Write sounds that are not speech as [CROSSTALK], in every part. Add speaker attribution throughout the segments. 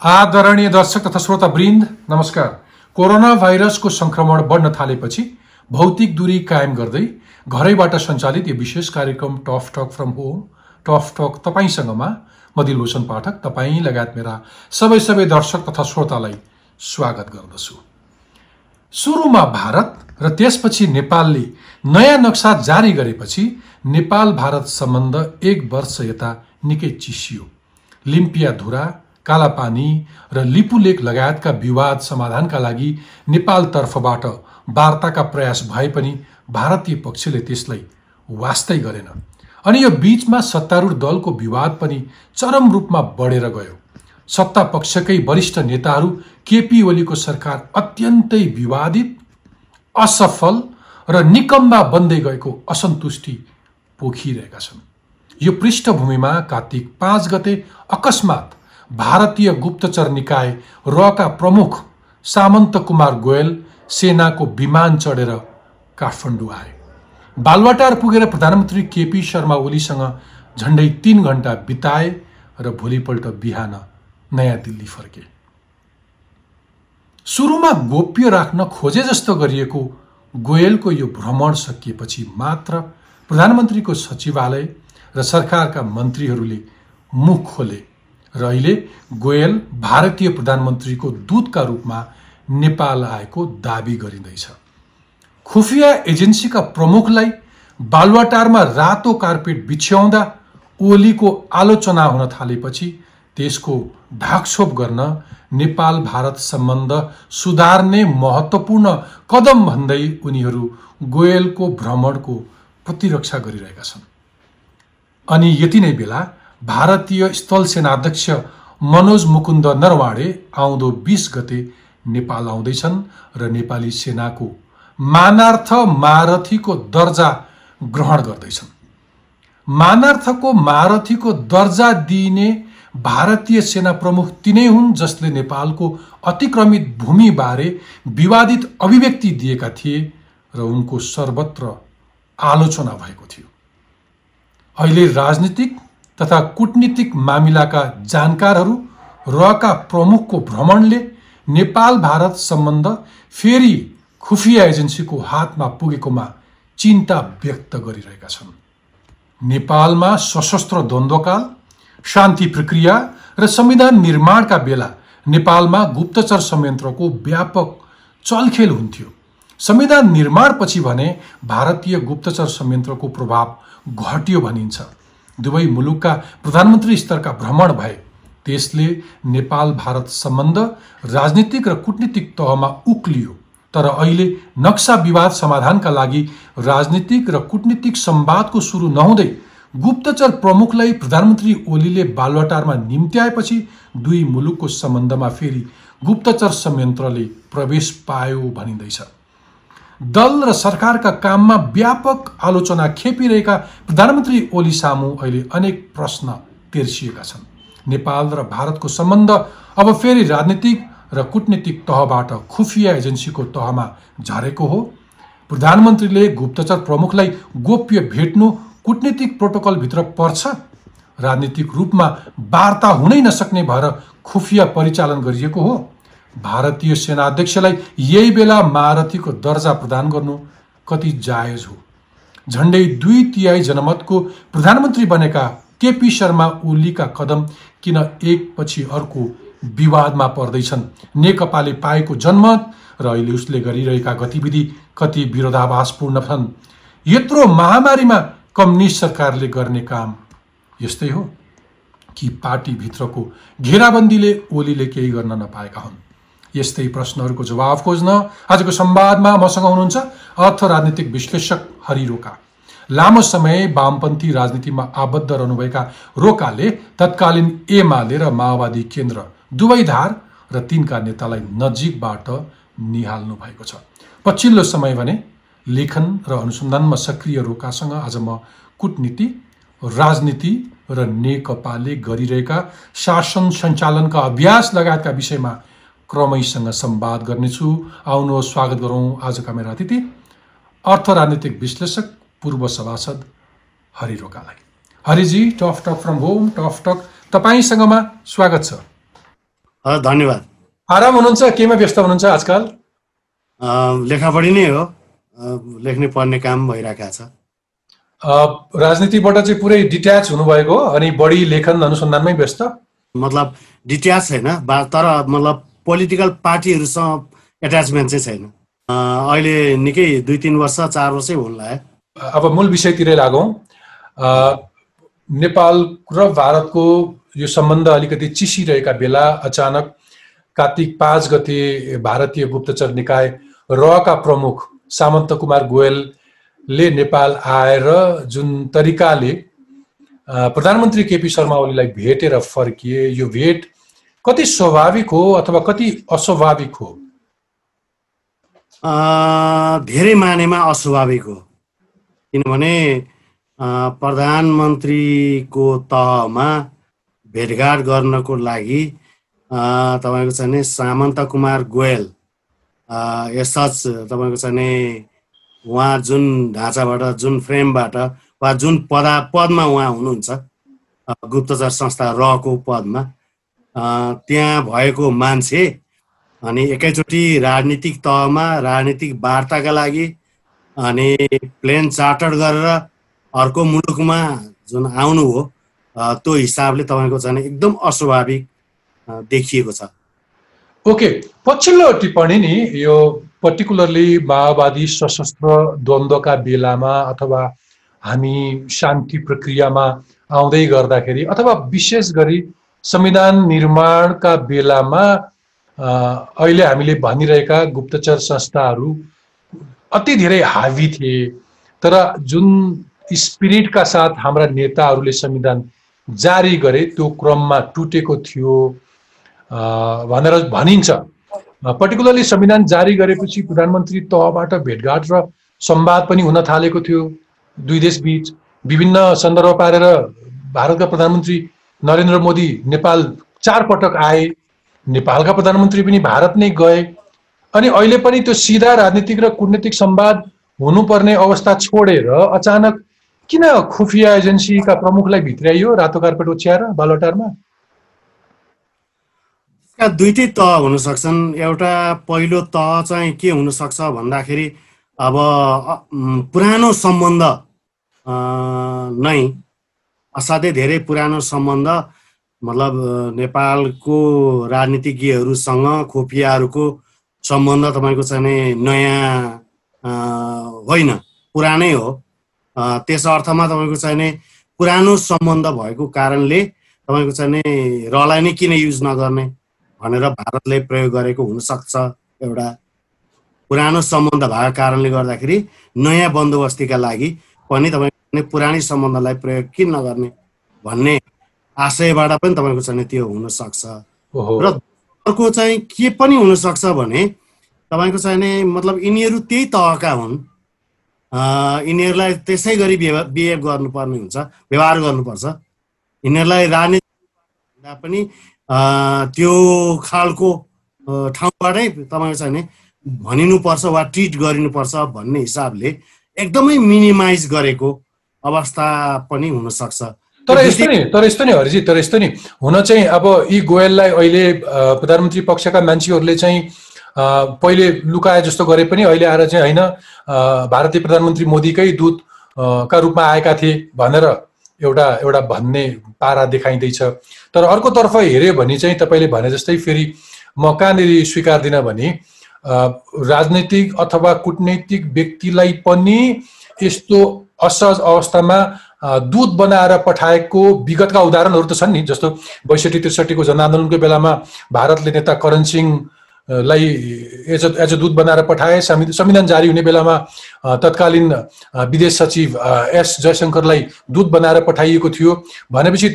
Speaker 1: आदरणीय दर्शक तथा श्रोता वृन्द नमस्कार। कोरोना भाइरसको संक्रमण बढ्न थालेपछि भौतिक दूरी कायम गर्दै घरैबाट सञ्चालित यो विशेष कार्यक्रम tough talk from home tough talk तपाईँसँगमा म दिलभूषण पाठक तपाईँ लगायत मेरा सबै सबै दर्शक तथा श्रोतालाई स्वागत गर्दछु। सुरुमा भारत र त्यसपछि नेपालले नयाँ नक्सा जारी गरेपछि नेपाल भारत सम्बन्ध एक वर्ष यता निकै चिसियो। लिम्पिया धुरा कालापानी र लिपुलेक लगायतका विवाद समाधानका लागि नेपालतर्फबाट वार्ताका प्रयास भए पनि भारतीय पक्षले त्यसलाई वास्तै गरेन। अनि यो बीचमा सत्तारूढ दलको विवाद पनि चरम रूपमा बढेर गयो। सत्ता पक्षकै वरिष्ठ नेताहरू केपी ओलीको सरकार अत्यन्तै विवादित असफल र निकम्बा बन्दै गएको असन्तुष्टि पोखिरहेका छन्। यो पृष्ठभूमिमा कार्तिक पाँच गते अकस्मात भारतीय गुप्तचर निकाय रका प्रमुख सामन्त कुमार गोयल सेनाको विमान चढेर काठमाडौँ आए। बालवाटार पुगेर प्रधानमन्त्री केपी शर्मा ओलीसँग झन्डै तिन घन्टा बिताए र भोलिपल्ट बिहान नयाँ दिल्ली फर्के। सुरुमा गोप्य राख्न खोजे जस्तो गरिएको गोयलको यो भ्रमण सकिएपछि मात्र प्रधानमन्त्रीको सचिवालय र सरकारका मन्त्रीहरूले मुख खोले। र अहिले गोयल भारतीय प्रधानमन्त्रीको दूतका रूपमा नेपाल आएको दावी गरिँदैछ। खुफिया एजेन्सीका प्रमुखलाई बालुवाटारमा रातो कार्पेट बिछ्याउँदा ओलीको आलोचना हुन थालेपछि त्यसको ढाकछोप गर्न नेपाल भारत सम्बन्ध सुधार्ने महत्त्वपूर्ण कदम भन्दै उनीहरू गोयलको भ्रमणको प्रतिरक्षा गरिरहेका छन्। अनि यति नै बेला भारतीय स्थल सेनाध्यक्ष मनोज मुकुन्द नरवाडे आउँदो बिस गते नेपाल आउँदैछन् र नेपाली सेनाको मानार्थ महारथीको दर्जा ग्रहण गर्दैछन् मानार्थको महारथीको दर्जा दिइने भारतीय सेना प्रमुख तिनै हुन् जसले नेपालको अतिक्रमित भूमिबारे विवादित अभिव्यक्ति दिएका थिए र उनको सर्वत्र आलोचना भएको थियो अहिले राजनीतिक तथा कुटनीतिक मामिलाका जानकारहरू रका प्रमुखको भ्रमणले नेपाल भारत सम्बन्ध फेरि खुफिया एजेन्सीको हातमा पुगेकोमा चिन्ता व्यक्त गरिरहेका छन्। नेपालमा सशस्त्र द्वन्द्वकाल शान्ति प्रक्रिया र संविधान निर्माणका बेला नेपालमा गुप्तचर संयन्त्रको व्यापक चलखेल हुन्थ्यो। संविधान निर्माणपछि भने भारतीय गुप्तचर संयन्त्रको प्रभाव घट्यो भनिन्छ। दुवै मुलुकका प्रधानमन्त्री स्तरका भ्रमण भए। त्यसले नेपाल भारत सम्बन्ध राजनीतिक र कुटनीतिक तहमा उक्लियो। तर अहिले नक्सा विवाद समाधानका लागि राजनीतिक र कुटनीतिक संवादको सुरु नहुँदै गुप्तचर प्रमुखलाई प्रधानमन्त्री ओलीले बालुवाटारमा निम्त्याएपछि दुई मुलुकको सम्बन्धमा फेरि गुप्तचर संयन्त्रले प्रवेश पायो भनिँदैछ। दल र सरकारका काममा व्यापक आलोचना खेपिरहेका प्रधानमन्त्री ओली सामु अहिले अनेक प्रश्न तेर्सिएका छन्। नेपाल र भारतको सम्बन्ध अब फेरि राजनीतिक र कुटनीतिक तहबाट खुफिया एजेन्सीको तहमा झरेको हो। प्रधानमन्त्रीले गुप्तचर प्रमुखलाई गोप्य भेट्नु कुटनीतिक प्रोटोकलभित्र पर्छ। राजनीतिक रूपमा वार्ता हुनै नसक्ने भएर खुफिया परिचालन गरिएको हो। भारतीय सेनाध्यक्षलाई यही बेला महारथीको दर्जा प्रदान गर्नु कति जायज हो। झन्डै दुई तिहाई जनमतको प्रधानमन्त्री बनेका केपी शर्मा ओलीका कदम किन एकपछि अर्को विवादमा पर्दैछन्? नेकपाले पाएको जनमत र अहिले उसले गरिरहेका गतिविधि कति विरोधाभासपूर्ण छन्? यत्रो महामारीमा कम्युनिस्ट सरकारले गर्ने काम यस्तै हो कि पार्टीभित्रको घेराबन्दीले ओलीले केही गर्न नपाएका हुन्। यस्तै प्रश्नहरूको जवाब खोज्न आजको संवादमा मसँग हुनुहुन्छ अर्थ राजनीतिक विश्लेषक हरि रोका। लामो समय वामपन्थी राजनीतिमा आबद्ध रहनुभएका रोकाले तत्कालीन एमाले र माओवादी केन्द्र दुवै धार र तिनका नेतालाई नजिकबाट निहाल्नु भएको छ। पछिल्लो समय भने लेखन र अनुसन्धानमा सक्रिय रोकासँग आज म कुटनीति राजनीति र नेकपाले गरिरहेका शासन सञ्चालनका अभ्यास लगायतका विषयमा क्रमैसँग संवाद गर्नेछु। आउनुहोस् स्वागत गरौँ आजका मेरा अतिथि। अर्थ राजनीतिक विश्लेषक पूर्व सभासद Hari रोकालाई Hariji tough talk from home tough talk. तपाईँसँगमा स्वागत छ।
Speaker 2: धन्यवाद।
Speaker 1: आराम हुनुहुन्छ? केमा व्यस्त हुनुहुन्छ आजकल?
Speaker 2: लेखापढी नै हो। लेख्ने पढ्ने काम भइरहेका छ।
Speaker 1: राजनीतिबाट चाहिँ पुरै डिट्याच हुनुभएको हो अनि बढी लेखन अनुसन्धानमै व्यस्त।
Speaker 2: मतलब डिट्याच बा तर मतलब पोलिटिकल पार्टीहरूसँग एट्याचमेन्ट चाहिँ छैन। अहिले निकै दुई तिन वर्ष चार वर्षै लाग्यो
Speaker 1: अब मूल विषयतिरै लागौँ। नेपाल र भारतको यो सम्बन्ध अलिकति चिसिरहेका बेला अचानक कार्तिक पाँच गते भारतीय गुप्तचर निकाय रका प्रमुख सामन्त कुमार गोयलले नेपाल आएर जुन तरिकाले प्रधानमन्त्री केपी शर्मा ओलीलाई भेटेर फर्किए यो भेट कति स्वाभाविक हो अथवा कति अस्वाभाविक हो?
Speaker 2: धेरै मानेमा अस्वाभाविक हो। किनभने प्रधानमन्त्रीको तहमा भेटघाट गर्नको लागि तपाईँको चाहिँ नि सामन्त कुमार गोयल यसच तपाईँको चाहिँ नि उहाँ जुन ढाँचाबाट जुन फ्रेमबाट वा जुन पदा पदमा उहाँ हुनुहुन्छ गुप्तचर संस्था रहको पदमा त्यहाँ भएको मान्छे अनि एकैचोटि राजनीतिक तहमा राजनीतिक वार्ताका लागि अनि प्लेन चार्टर गरेर अर्को मुलुकमा जुन आउनु हो त्यो हिसाबले तपाईँको चाहिँ एकदम अस्वाभाविक देखिएको छ।
Speaker 1: ओके पछिल्लो टिप्पणी नि यो पर्टिकुलरली माओवादी सशस्त्र द्वन्द्वका बेलामा अथवा हामी शान्ति प्रक्रियामा आउँदै गर्दाखेरि अथवा विशेष गरी संविधान निर्माणका बेलामा अहिले हामीले भनिरहेका गुप्तचर संस्थाहरू अति धेरै हावी थिए तर जुन स्पिरिटका साथ हाम्रा नेताहरूले संविधान जारी गरे त्यो क्रममा टुटेको थियो भनेर भनिन्छ। पर्टिकुलरली संविधान जारी गरेपछि प्रधानमन्त्री तहबाट भेटघाट र संवाद पनि हुन थालेको थियो। दुई देश बीच विभिन्न सन्दर्भ पारेर भारतका प्रधानमन्त्री नरेन्द्र मोदी नेपाल चार पटक आए नेपालका प्रधानमन्त्री पनि भारत नै गए अनि अहिले पनि त्यो सिधा राजनीतिक र कुटनीतिक संवाद हुनुपर्ने अवस्था छोडेर अचानक किन खुफिया एजेन्सीका प्रमुखलाई भित्र्याइयो रातो कार्पेट ओछ्याएर बालोटारमा
Speaker 2: दुइटै तह हुन सक्छन् एउटा पहिलो तह चाहिँ के हुनसक्छ भन्दाखेरि अब पुरानो सम्बन्ध नै असाध्यै धेरै पुरानो सम्बन्ध मतलब नेपालको राजनीतिज्ञहरूसँग खोपियाहरूको सम्बन्ध तपाईँको चाहिँ नयाँ होइन पुरानै हो। त्यस अर्थमा तपाईँको चाहिँ नि पुरानो सम्बन्ध भएको कारणले तपाईँको चाहिँ नि रलाई नै किन युज नगर्ने भनेर भारतले प्रयोग गरेको हुनसक्छ एउटा पुरानो सम्बन्ध भएको कारणले गर्दाखेरि नयाँ बन्दोबस्तीका लागि पनि तपाईँको पुरानै सम्बन्धलाई प्रयोग किन नगर्ने? भन्ने आशयबाट पनि तपाईँको चाहिँ त्यो हुनसक्छ। र अर्को चाहिँ के पनि हुनसक्छ भने तपाईँको चाहिँ नि मतलब यिनीहरू त्यही तहका हुन्। यिनीहरूलाई त्यसै गरी बिहेभ गर्नुपर्ने हुन्छ व्यवहार गर्नुपर्छ। यिनीहरूलाई राजनीति पनि त्यो खालको ठाउँबाटै तपाईँको चाहिँ नि भनिनुपर्छ वा ट्रिट गरिनुपर्छ भन्ने हिसाबले एकदमै मिनिमाइज गरेको अवस्था पनि हुनसक्छ।
Speaker 1: तर यस्तो नि तर यस्तो नि हरिजी तर यस्तो नि हुन चाहिँ अब यी गोयललाई अहिले प्रधानमन्त्री पक्षका मान्छेहरूले चाहिँ पहिले लुकाए जस्तो गरे पनि अहिले आएर चाहिँ होइन भारतीय प्रधानमन्त्री मोदीकै दूत का रूपमा आएका थिए भनेर एउटा एउटा भन्ने पारा देखाइँदैछ। तर अर्कोतर्फ हेऱ्यो भने चाहिँ तपाईँले भने जस्तै फेरि म कहाँनिर स्वीकार्दिनँ भने राजनैतिक अथवा कुटनैतिक व्यक्तिलाई पनि यस्तो असहज अवस्थामा दूत बनाएर पठाएको विगतका उदाहरणहरू त छन् नि जस्तो बैसठी त्रिसठीको जनआन्दोलनको बेलामा भारतले नेता करण सिंहलाई एज अ एज अ दूत बनाएर पठाए। संवि- संविधान जारी हुने बेलामा तत्कालीन विदेश सचिव एस जयशङ्करलाई दूत बनाएर पठाइएको थियो। भनेपछि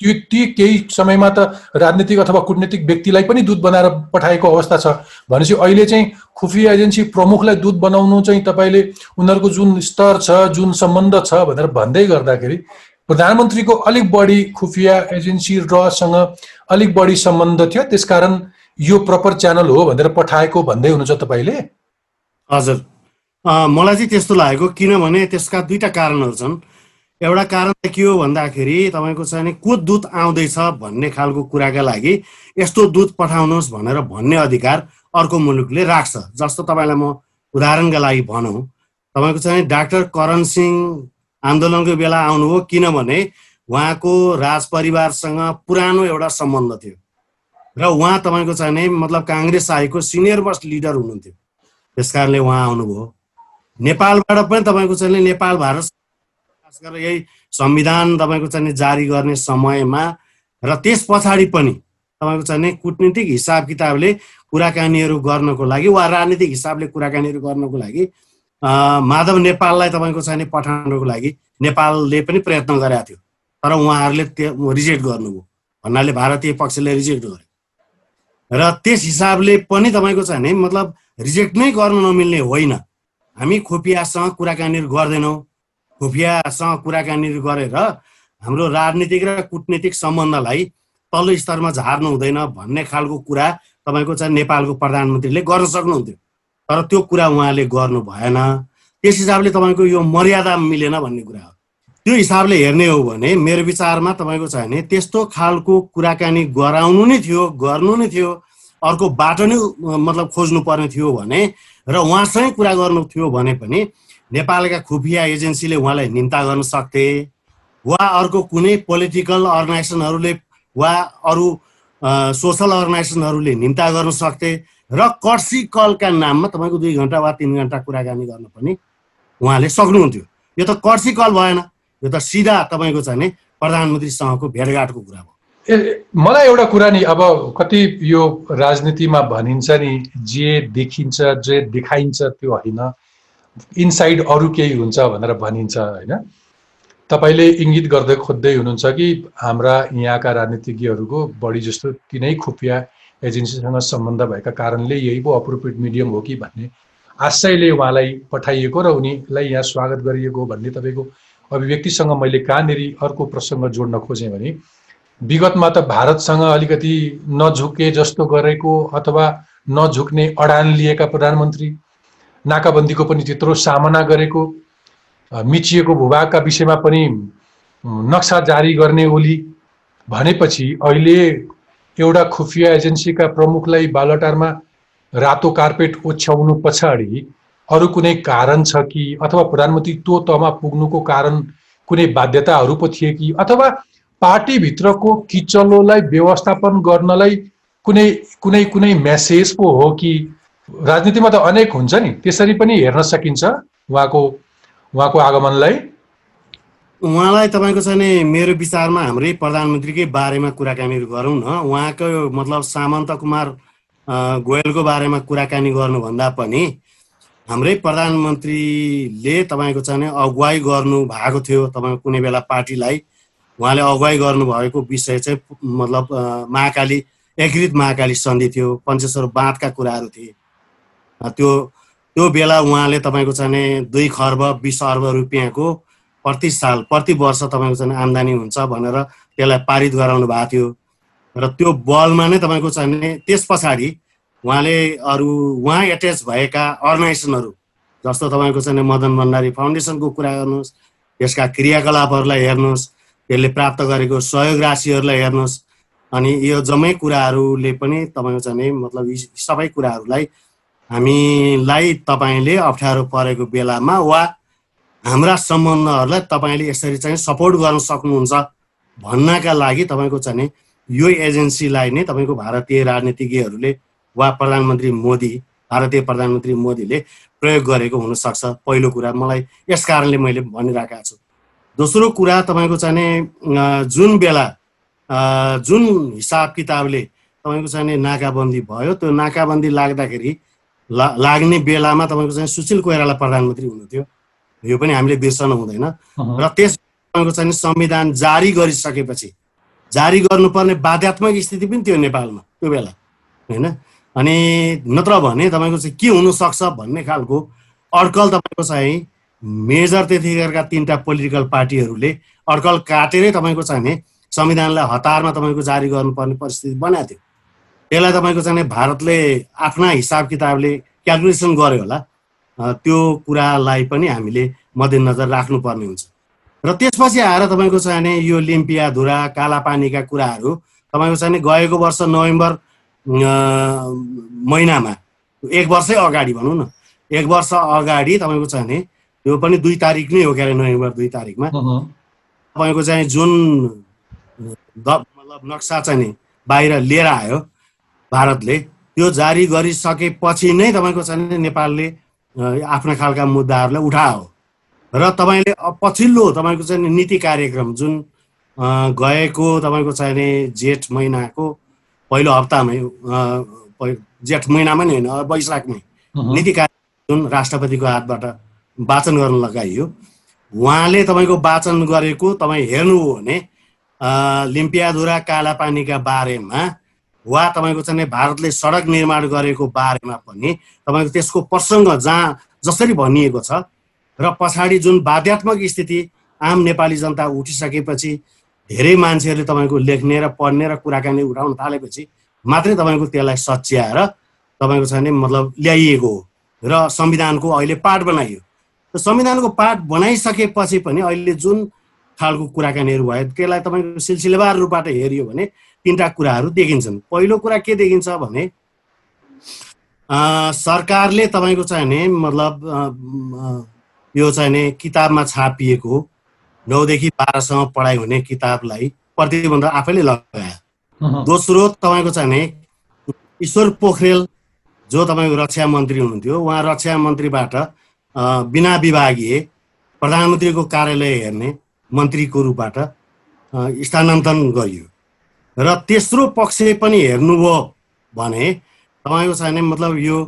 Speaker 1: त्यो ती केही समयमा त राजनीतिक अथवा कुटनीतिक व्यक्तिलाई पनि दूत बनाएर पठाएको अवस्था छ। भनेपछि अहिले चाहिँ खुफिया एजेन्सी प्रमुखलाई दूत बनाउनु चाहिँ तपाईँले उनीहरूको जुन स्तर छ जुन सम्बन्ध छ भनेर भन्दै गर्दाखेरि प्रधानमन्त्रीको अलिक बढी खुफिया एजेन्सी रसँग अलिक बढी सम्बन्ध थियो। त्यसकारण यो प्रपर च्यानल हो भनेर पठाएको भन्दै हुनुहुन्छ तपाईँले?
Speaker 2: हजुर। मलाई चाहिँ त्यस्तो लागेको किनभने त्यसका दुईटा कारणहरू छन्। एउटा कारण के हो भन्दाखेरि तपाईँको चाहिँ को दूत आउँदैछ भन्ने खालको कुराका लागि यस्तो दूत पठाउनुहोस् भनेर भन्ने अधिकार अर्को मुलुकले राख्छ। जस्तो तपाईँलाई म उदाहरणका लागि भनौँ तपाईँको चाहिँ डाक्टर करण सिंह आन्दोलनको बेला आउनुभयो किनभने उहाँको राज परिवारसँग पुरानो एउटा सम्बन्ध थियो र उहाँ तपाईँको चाहिँ मतलब काङ्ग्रेस आएको सिनियर मोस्ट लिडर हुनुहुन्थ्यो। त्यस कारणले उहाँ आउनुभयो। नेपालबाट पनि तपाईँको चाहिँ नेपाल भारत खास गरेर यही संविधान तपाईँको चाहिँ जारी गर्ने समयमा र त्यस पछाडि पनि तपाईँको चाहिँ कुटनीतिक हिसाब किताबले कुराकानीहरू गर्नको लागि वा राजनीतिक हिसाबले कुराकानीहरू गर्नको लागि माधव नेपाललाई तपाईँको चाहिँ पठाउनको लागि नेपालले पनि प्रयत्न गरेका थियो। तर उहाँहरूले त्यो रिजेक्ट गर्नुभयो। भन्नाले भारतीय पक्षले रिजेक्ट गर्यो। र त्यस हिसाबले पनि तपाईँको चाहिँ मतलब रिजेक्ट नै गर्न नमिल्ने होइन। हामी खुफियासँग कुराकानीहरू गर्दैनौँ। खुफियासँग कुराकानीहरू गरेर हाम्रो राजनीतिक र कुटनीतिक सम्बन्धलाई तल्लो स्तरमा झार्नु हुँदैन भन्ने खालको कुरा तपाईँको चाहिँ नेपालको प्रधानमन्त्रीले गर्न सक्नुहुन्थ्यो। तर त्यो कुरा उहाँले गर्नु भएन। त्यस हिसाबले तपाईँको यो मर्यादा मिलेन भन्ने कुरा हो। त्यो हिसाबले हेर्ने हो भने मेरो विचारमा तपाईँको छ भने त्यस्तो खालको कुराकानी गराउनु नै थियो गर्नु नै थियो अर्को बाटो नै मतलब खोज्नु पर्ने थियो भने र उहाँसँगै कुरा गर्नु थियो भने पनि नेपालका खुफिया एजेन्सीले उहाँलाई निम्ता गर्न सक्थे। वा अर्को कुनै पोलिटिकल अर्गनाइजेसनहरूले वा अरू सोसल अर्गनाइजेसनहरूले निम्ता गर्न सक्थे र कर्सी कलका नाममा तपाईँको दुई घन्टा वा तिन घन्टा कुराकानी गर्न पनि उहाँले सक्नुहुन्थ्यो। यो त कर्सी कल भएन यो त सिधा तपाईँको चाहिँ प्रधानमन्त्रीसँगको भेटघाटको कुरा भयो
Speaker 1: ए मलाई एउटा कुरा नि अब कति यो राजनीतिमा भनिन्छ नि जे देखिन्छ जे देखाइन्छ त्यो होइन। इनसाइड अरू केही हुन्छ भनेर भनिन्छ होइन? तपाईँले इङ्गित गर्दै खोज्दै हुनुहुन्छ कि हाम्रा यहाँका राजनीतिज्ञहरूको बढी जस्तो तिनै खुफिया एजेन्सीसँग सम्बन्ध भएका कारणले यही पो अप्रोप्रिएट मिडियम हो कि भन्ने आशयले उहाँलाई पठाइएको र उनीलाई यहाँ स्वागत गरिएको भन्ने तपाईँको अभिव्यक्तिसँग मैले कहाँनिर अर्को प्रसङ्ग जोड्न खोजेँ भने विगतमा त भारतसँग अलिकति नझुके जस्तो गरेको अथवा नझुक्ने अडान लिएका प्रधानमन्त्री नाकाबन्दीको पनि त्यत्रो सामना गरेको मिचिएको भूभागका विषयमा पनि नक्सा जारी गर्ने ओली भनेपछि अहिले एउटा खुफिया एजेन्सीका प्रमुखलाई बालटारमा रातो कार्पेट ओछ्याउनु पछाडि अरू कुनै कारण छ कि अथवा प्रधानमन्त्री त्यो तहमा पुग्नुको कारण कुनै बाध्यताहरू पो थिए कि अथवा पार्टीभित्रको किचलोलाई व्यवस्थापन गर्नलाई कुनै कुनै कुनै मेसेज पो हो कि राजनीतिमा त अनेक हुन्छ नि। त्यसरी पनि हेर्न सकिन्छ उहाँको उहाँको आगमनलाई।
Speaker 2: उहाँलाई तपाईँको चाहिँ मेरो विचारमा हाम्रै प्रधानमन्त्रीकै बारेमा कुराकानीहरू गरौँ न। उहाँको मतलब सामन्त कुमार गोयलको बारेमा कुराकानी गर्नुभन्दा पनि हाम्रै प्रधानमन्त्रीले तपाईँको चाहिँ अगुवाई गर्नु भएको थियो तपाईँको कुनै बेला पार्टीलाई। उहाँले अगुवाई गर्नुभएको विषय चाहिँ मतलब महाकाली एकीकृत महाकाली सन्धि थियो। पञ्चेश्वर बाँधका कुराहरू थिए। त्यो त्यो बेला उहाँले तपाईँको चाहिँ दुई खर्ब बिस अर्ब रुपियाँको प्रति साल प्रति वर्ष तपाईँको चाहिँ आम्दानी हुन्छ भनेर त्यसलाई पारित गराउनु भएको थियो। र त्यो बलमा नै तपाईँको चाहिँ त्यस पछाडि उहाँले अरू उहाँ एट्याच भएका अर्गनाइजेसनहरू जस्तो तपाईँको चाहिँ मदन भण्डारी फाउन्डेसनको कुरा गर्नुहोस् यसका क्रियाकलापहरूलाई हेर्नुहोस् त्यसले प्राप्त गरेको सहयोग राशिहरूलाई हेर्नुहोस् अनि यो जम्मै कुराहरूले पनि तपाईँको चाहिँ मतलब सबै कुराहरूलाई हामीलाई तपाईँले अप्ठ्यारो परेको बेलामा वा हाम्रा सम्बन्धहरूलाई तपाईँले यसरी चाहिँ सपोर्ट गर्न सक्नुहुन्छ भन्नका लागि तपाईँको चाहिँ यो एजेन्सीलाई नै तपाईँको भारतीय राजनीतिज्ञहरूले वा प्रधानमन्त्री मोदी भारतीय प्रधानमन्त्री मोदीले प्रयोग गरेको हुनसक्छ। पहिलो कुरा मलाई यस कारणले मैले भनिरहेको छु। दोस्रो कुरा तपाईँको चाहिँ जुन बेला जुन हिसाब किताबले तपाईँको चाहिँ नाकाबन्दी भयो त्यो नाकाबन्दी लाग्दाखेरि ला लाग्ने बेलामा तपाईँको चाहिँ सुशील कोइराला प्रधानमन्त्री हुनुहुन्थ्यो। यो पनि हामीले बिर्सनु हुँदैन। र त्यस तपाईँको चाहिँ संविधान जारी गरिसकेपछि जारी गर्नुपर्ने बाध्यात्मक स्थिति पनि थियो नेपालमा त्यो बेला होइन? अनि नत्र भने तपाईँको चाहिँ के हुनसक्छ भन्ने खालको अड्कल तपाईँको चाहिँ मेजर त्यतिखेरका तिनवटा पोलिटिकल पार्टीहरूले अड्कल काटेरै तपाईँको चाहिँ संविधानलाई हतारमा तपाईँको जारी गर्नुपर्ने परिस्थिति बनाएको थियो। त्यसलाई तपाईँको चाहिँ भारतले आफ्ना हिसाब किताबले क्यालकुलेसन गर्यो होला। त्यो कुरालाई पनि हामीले मध्यनजर राख्नुपर्ने हुन्छ। र त्यसपछि आएर तपाईँको चाहिँ भने यो लिम्पिया धुरा कालापानीका कुराहरू तपाईँको चाहिँ गएको वर्ष नोभेम्बर महिनामा एक वर्षै अगाडि भनौँ न एक वर्ष अगाडि तपाईँको चाहिँ यो पनि दुई तारिक नै हो क्या अरे नोभेम्बर दुई तारिकमा। तपाईँको चाहिँ जुन मतलब नक्सा चाहिँ नि बाहिर लिएर आयो भारतले। त्यो जारी गरिसकेपछि नै तपाईँको चाहिँ नेपालले आफ्ना खालका मुद्दाहरूलाई उठायो र तपाईँले पछिल्लो तपाईँको चाहिँ नीति कार्यक्रम जुन गएको तपाईँको चाहिने जेठ महिनाको पहिलो हप्तामै जेठ महिनामा नै होइन वैशाखमै नीति कार्यक्रम जुन राष्ट्रपतिको हातबाट वाचन गर्न लगाइयो। उहाँले तपाईँको वाचन गरेको तपाईँ हेर्नु हो भने लिम्पियाधुरा कालापानीका बारेमा वा तपाईँको चाहिँ भारतले सडक निर्माण गरेको बारेमा पनि तपाईँको त्यसको प्रसङ्ग जहाँ जसरी भनिएको छ र पछाडि जुन बाध्यात्मक स्थिति आम नेपाली जनता उठिसकेपछि धेरै मान्छेहरूले तपाईँको लेख्ने र पढ्ने र कुराकानी उठाउन थालेपछि मात्रै तपाईँको त्यसलाई सच्याएर तपाईँको छ भने मतलब ल्याइएको हो र संविधानको अहिले पाठ बनाइयो। र संविधानको पाठ बनाइसकेपछि पनि अहिले जुन खालको कुराकानीहरू भयो त्यसलाई तपाईँको सिलसिलेवार रूपबाट हेऱ्यो भने तिनवटा कुराहरू देखिन्छन्। पहिलो कुरा के देखिन्छ भने सरकारले तपाईँको चाहिँ नि मतलब यो चाहिँ नि किताबमा छापिएको नौदेखि बाह्रसम्म पढाइ हुने किताबलाई प्रतिबन्ध आफैले लगायो। दोस्रो तपाईँको चाहिँ नि ईश्वर पोखरेल जो तपाईँको रक्षा मन्त्री हुनुहुन्थ्यो उहाँ रक्षा मन्त्रीबाट बिना विभागीय प्रधानमन्त्रीको कार्यालय हेर्ने मन्त्रीको रूपबाट स्थानान्तरण गरियो। र तेस्रो पक्ष पनि हेर्नुभयो भने तपाईँको छैन मतलब यो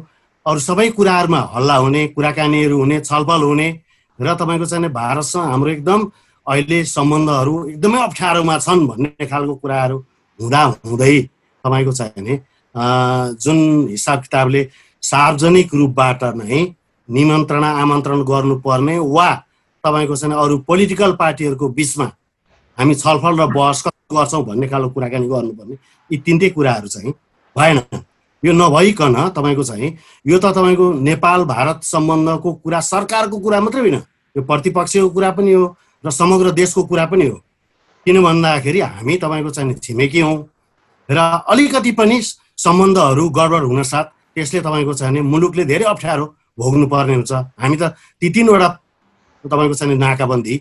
Speaker 2: अरू सबै कुराहरूमा हल्ला हुने कुराकानीहरू हुने छलफल हुने र तपाईँको चाहिँ भारतसँग हाम्रो एकदम अहिले सम्बन्धहरू एकदमै अप्ठ्यारोमा छन् भन्ने खालको कुराहरू हुँदा हुँदै तपाईँको चाहिँ जुन हिसाब किताबले सार्वजनिक रूपबाट नै निमन्त्रणा आमन्त्रण गर्नुपर्ने वा तपाईँको चाहिँ अरू पोलिटिकल पार्टीहरूको बिचमा हामी छलफल र बहस गर्छौँ भन्ने खालको कुराकानी गर्नुपर्ने। यी तिनटै कुराहरू चाहिँ भएन। यो नभइकन तपाईँको चाहिँ यो त तपाईँको नेपाल भारत सम्बन्धको कुरा सरकारको कुरा मात्रै होइन। यो प्रतिपक्षको कुरा पनि हो र समग्र देशको कुरा पनि हो। किन भन्दाखेरि हामी तपाईँको चाहिँ छिमेकी हौँ र अलिकति पनि सम्बन्धहरू गडबड हुन साथ त्यसले तपाईँको चाहिँ मुलुकले धेरै अप्ठ्यारो भोग्नु पर्ने हुन्छ। हामी त ती तिनवटा तपाईँको चाहिँ नाकाबन्दी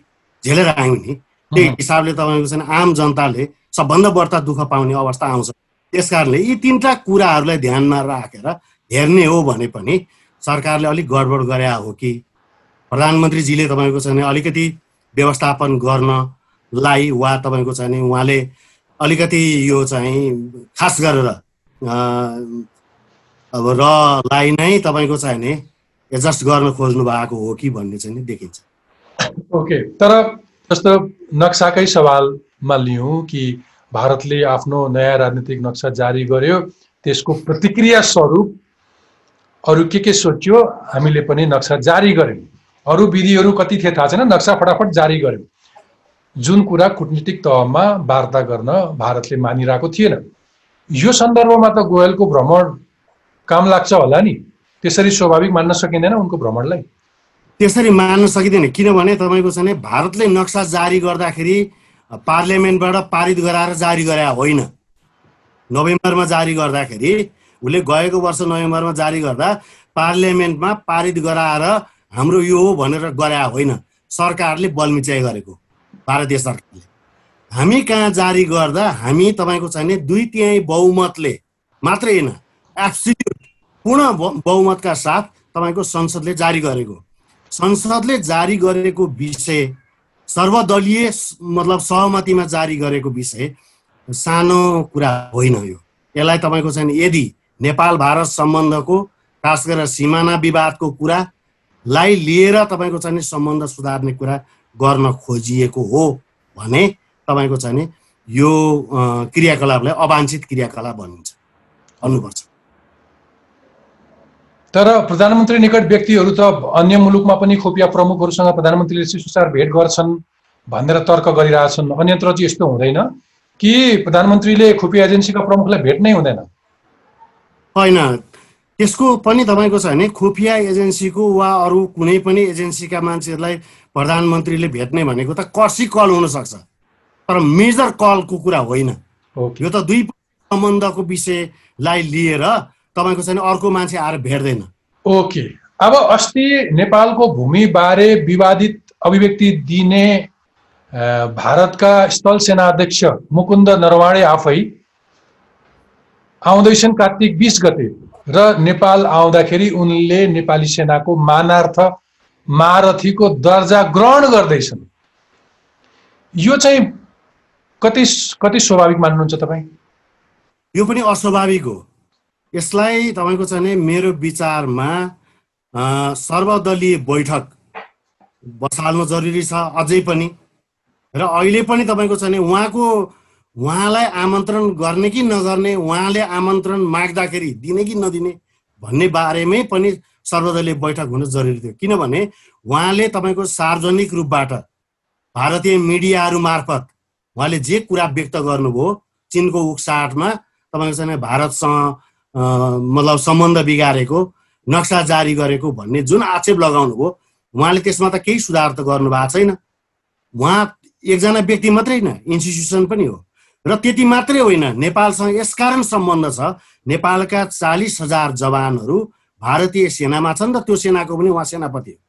Speaker 2: झेलेर आयौँ नि। त्यही हिसाबले तपाईँको चाहिँ आम जनताले सबभन्दा बढ्ता दुःख पाउने अवस्था आउँछ। त्यस कारणले यी तिनवटा कुराहरूलाई ध्यानमा राखेर हेर्ने हो भने पनि सरकारले अलिक गडबड गरे हो कि? प्रधानमन्त्रीजीले तपाईँको चाहिँ अलिकति व्यवस्थापन गर्नलाई वा तपाईँको चाहिँ उहाँले अलिकति यो चाहिँ खास गरेर अब र लाई नै तपाईँको चाहिँ एडजस्ट गर्न खोज्नु भएको हो कि भन्ने चाहिँ देखिन्छ।
Speaker 1: ओके तर जस्तो नक्साकै सवालमा लिउँ कि भारतले आफ्नो नयाँ राजनीतिक नक्सा जारी गर्यो त्यसको प्रतिक्रिया स्वरूप अरू के के सोच्यो हामीले पनि नक्सा जारी गऱ्यौँ। अरू विधिहरू कति थिए थाहा छैन नक्सा फटाफट जारी गऱ्यौँ। जुन कुरा कुटनीतिक तहमा वार्ता गर्न भारतले मानिरहेको थिएन। यो सन्दर्भमा त गोयलको भ्रमण काम लाग्छ होला नि। त्यसरी स्वाभाविक मान्न सकिँदैन उनको भ्रमणलाई।
Speaker 2: त्यसरी मान्न सकिँदैन। किनभने तपाईँको चाहिँ भारतले नक्सा जारी गर्दाखेरि पार्लियामेन्टबाट पारित गराएर जारी गरे होइन। नोभेम्बरमा जारी गर्दाखेरि उसले गएको वर्ष नोभेम्बरमा जारी गर्दा पार्लियामेन्टमा पारित गराएर हाम्रो यो हो भनेर गरे होइन। सरकारले बलमिचाइ गरेको भारतीय सरकारले। हामी कहाँ जारी गर्दा हामी तपाईँको चाहिँ दुई तिहाई बहुमतले मात्रै होइन एब्सोल्युट पूर्ण बहुमतका साथ तपाईँको संसदले जारी गरेको। संसदले जारी गरेको विषय सर्वदलीय मतलब सहमतिमा जारी गरेको विषय सानो कुरा होइन यो। यसलाई तपाईँको चाहिँ यदि नेपाल भारत सम्बन्धको खास गरेर सिमाना विवादको कुरालाई लिएर तपाईँको चाहिँ सम्बन्ध सुधार्ने कुरा गर्न खोजिएको हो भने तपाईँको चाहिँ यो क्रियाकलापलाई अवाञ्छित क्रियाकलाप भनिन्छ। भन्नुपर्छ।
Speaker 1: तर प्रधानमन्त्री निकट व्यक्तिहरू त अन्य मुलुकमा पनि खोपिया प्रमुखहरूसँग प्रधानमन्त्रीले शिष्टाचार भेट गर्छन् भनेर तर्क गरिरहेछन्। अन्यत्र चाहिँ यस्तो हुँदैन कि प्रधानमन्त्रीले खुफिया एजेन्सीका प्रमुखलाई भेट्नै हुँदैन।
Speaker 2: होइन। त्यसको पनि तपाईँको छ भने खुफिया एजेन्सीको वा अरू कुनै पनि एजेन्सीका मान्छेहरूलाई प्रधानमन्त्रीले भेट्ने भनेको त कर्सी कल हुनसक्छ। तर मेजर कलको कुरा होइन। यो त दुई सम्बन्धको विषयलाई लिएर तपाईँको चाहिँ अर्को मान्छे आएर भेट्दैन।
Speaker 1: ओके। अब अस्ति नेपालको भूमिबारे विवादित अभिव्यक्ति दिने भारतका स्थल सेना अध्यक्ष मुकुन्द नरवाडे आफै आउँदैछन् कार्तिक बिस गते र नेपाल आउँदाखेरि उनले नेपाली सेनाको मानार्थ महारथीको दर्जा ग्रहण गर्दैछन्। यो चाहिँ कति कति स्वाभाविक मान्नुहुन्छ तपाईँ?
Speaker 2: यो पनि अस्वाभाविक हो। यसलाई तपाईँको चाहिँ मेरो विचारमा सर्वदलीय बैठक बसाल्नु जरुरी छ अझै पनि। र अहिले पनि तपाईँको चाहिँ उहाँको उहाँलाई आमन्त्रण गर्ने कि नगर्ने उहाँले आमन्त्रण माग्दाखेरि दिने कि नदिने भन्ने बारेमै पनि सर्वदलीय बैठक हुनु जरुरी थियो। किनभने उहाँले तपाईँको सार्वजनिक रूपबाट भारतीय मिडियाहरू मार्फत उहाँले जे कुरा व्यक्त गर्नुभयो चिनको उक्साटमा तपाईँको चाहिँ भारतसँग मतलब सम्बन्ध बिगारेको नक्सा जारी गरेको भन्ने जुन आक्षेप लगाउनु भयो उहाँले त्यसमा त केही सुधार त गर्नु भएको छैन। उहाँ एकजना व्यक्ति मात्रै होइन इन्स्टिट्युसन पनि हो। र त्यति मात्रै होइन नेपालसँग यसकारण सम्बन्ध छ नेपालका चालिस हजार जवानहरू भारतीय सेनामा छन् र त्यो सेनाको पनि उहाँ सेनापति हो।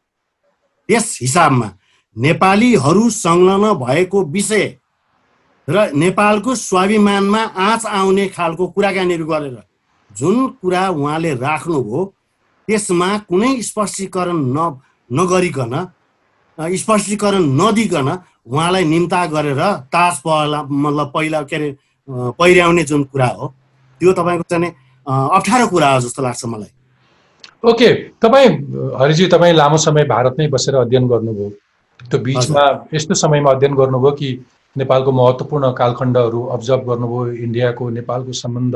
Speaker 2: त्यस हिसाबमा नेपालीहरू संलग्न भएको विषय र नेपालको स्वाभिमानमा आँच आउने खालको कुराकानीहरू गरेर जुन कुरा उहाँले राख्नुभयो त्यसमा कुनै स्पष्टीकरण न नगरिकन स्पष्टीकरण नदिकन उहाँलाई निम्ता गरेर ताज पहिला मतलब पहिला के अरे पहिर्याउने जुन कुरा हो त्यो तपाईँको चाहिँ अप्ठ्यारो कुरा हो जस्तो लाग्छ मलाई।
Speaker 1: ओके तपाईँ हरिजी तपाईँ लामो समय भारतमै बसेर अध्ययन गर्नुभयो। त्यो बिचमा यस्तो समयमा अध्ययन गर्नुभयो कि नेपालको महत्त्वपूर्ण कालखण्डहरू अब्जर्भ गर्नुभयो इन्डियाको नेपालको सम्बन्ध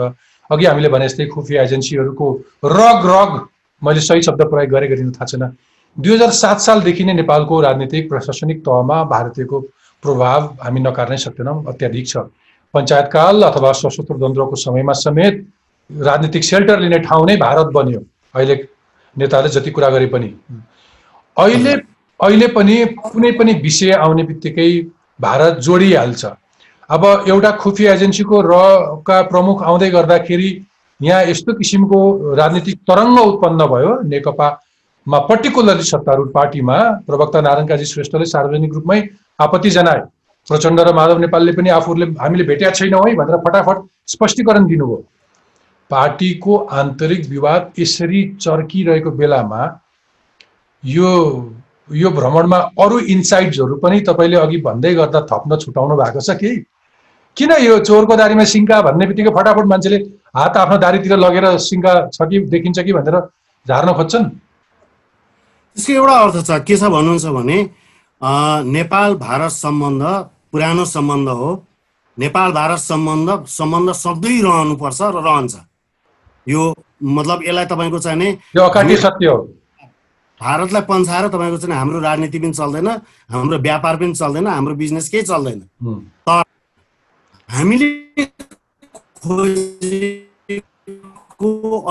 Speaker 1: अघि हामीले भने जस्तै खुफिया एजेन्सीहरूको रग रग मैले सही शब्द प्रयोग गरेँ गरिनु थाहा छैन। दुई हजार सात सालदेखि नै नेपालको राजनीतिक प्रशासनिक तहमा भारतीयको प्रभाव हामी नकार्नै सक्दैनौँ अत्याधिक छ। पञ्चायतकाल अथवा सशस्त्र द्वन्द्वको समयमा समेत राजनीतिक सेल्टर लिने ठाउँ नै भारत बन्यो। अहिले नेताले जति कुरा गरे पनि। अहिले अहिले पनि कुनै पनि विषय आउने बित्तिकै भारत जोडिहाल्छ। अब एउटा खुफिया एजेन्सीको रका प्रमुख आउँदै गर्दाखेरि यहाँ यस्तो किसिमको राजनीतिक तरङ्ग उत्पन्न भयो। नेकपामा पर्टिकुलरली सत्तारूढ पार्टीमा प्रवक्ता नारायण काजी श्रेष्ठले सार्वजनिक रूपमै आपत्ति जनाए। प्रचण्ड र माधव नेपालले पनि आफूहरूले हामीले भेटेका छैनौँ है भनेर फटाफट स्पष्टीकरण दिनुभयो। पार्टीको आन्तरिक विवाद यसरी चर्किरहेको बेलामा यो यो भ्रमणमा अरू इन्साइट्सहरू पनि तपाईँले अघि भन्दै गर्दा थप्न छुटाउनु भएको छ कि किन यो चोरको दारीमा सिङ्का भन्ने बित्तिकै फटाफट मान्छेले हात आफ्नो दारीतिर लगेर सिङ्का छ कि देखिन्छ कि भनेर झार्न खोज्छन्?
Speaker 2: त्यसको एउटा अर्थ छ के छ भन्नुहुन्छ भने नेपाल भारत सम्बन्ध पुरानो सम्बन्ध हो। नेपाल भारत सम्बन्ध सम्बन्ध सधैँ रहनुपर्छ र रहन्छ। यो मतलब यसलाई तपाईँको चाहिँ
Speaker 1: यो अकाटी सत्य हो।
Speaker 2: भारतलाई पन्छाएर तपाईँको चाहिँ हाम्रो राजनीति पनि चल्दैन हाम्रो व्यापार पनि चल्दैन हाम्रो बिजनेस केही चल्दैन। तर हामीले खोजेको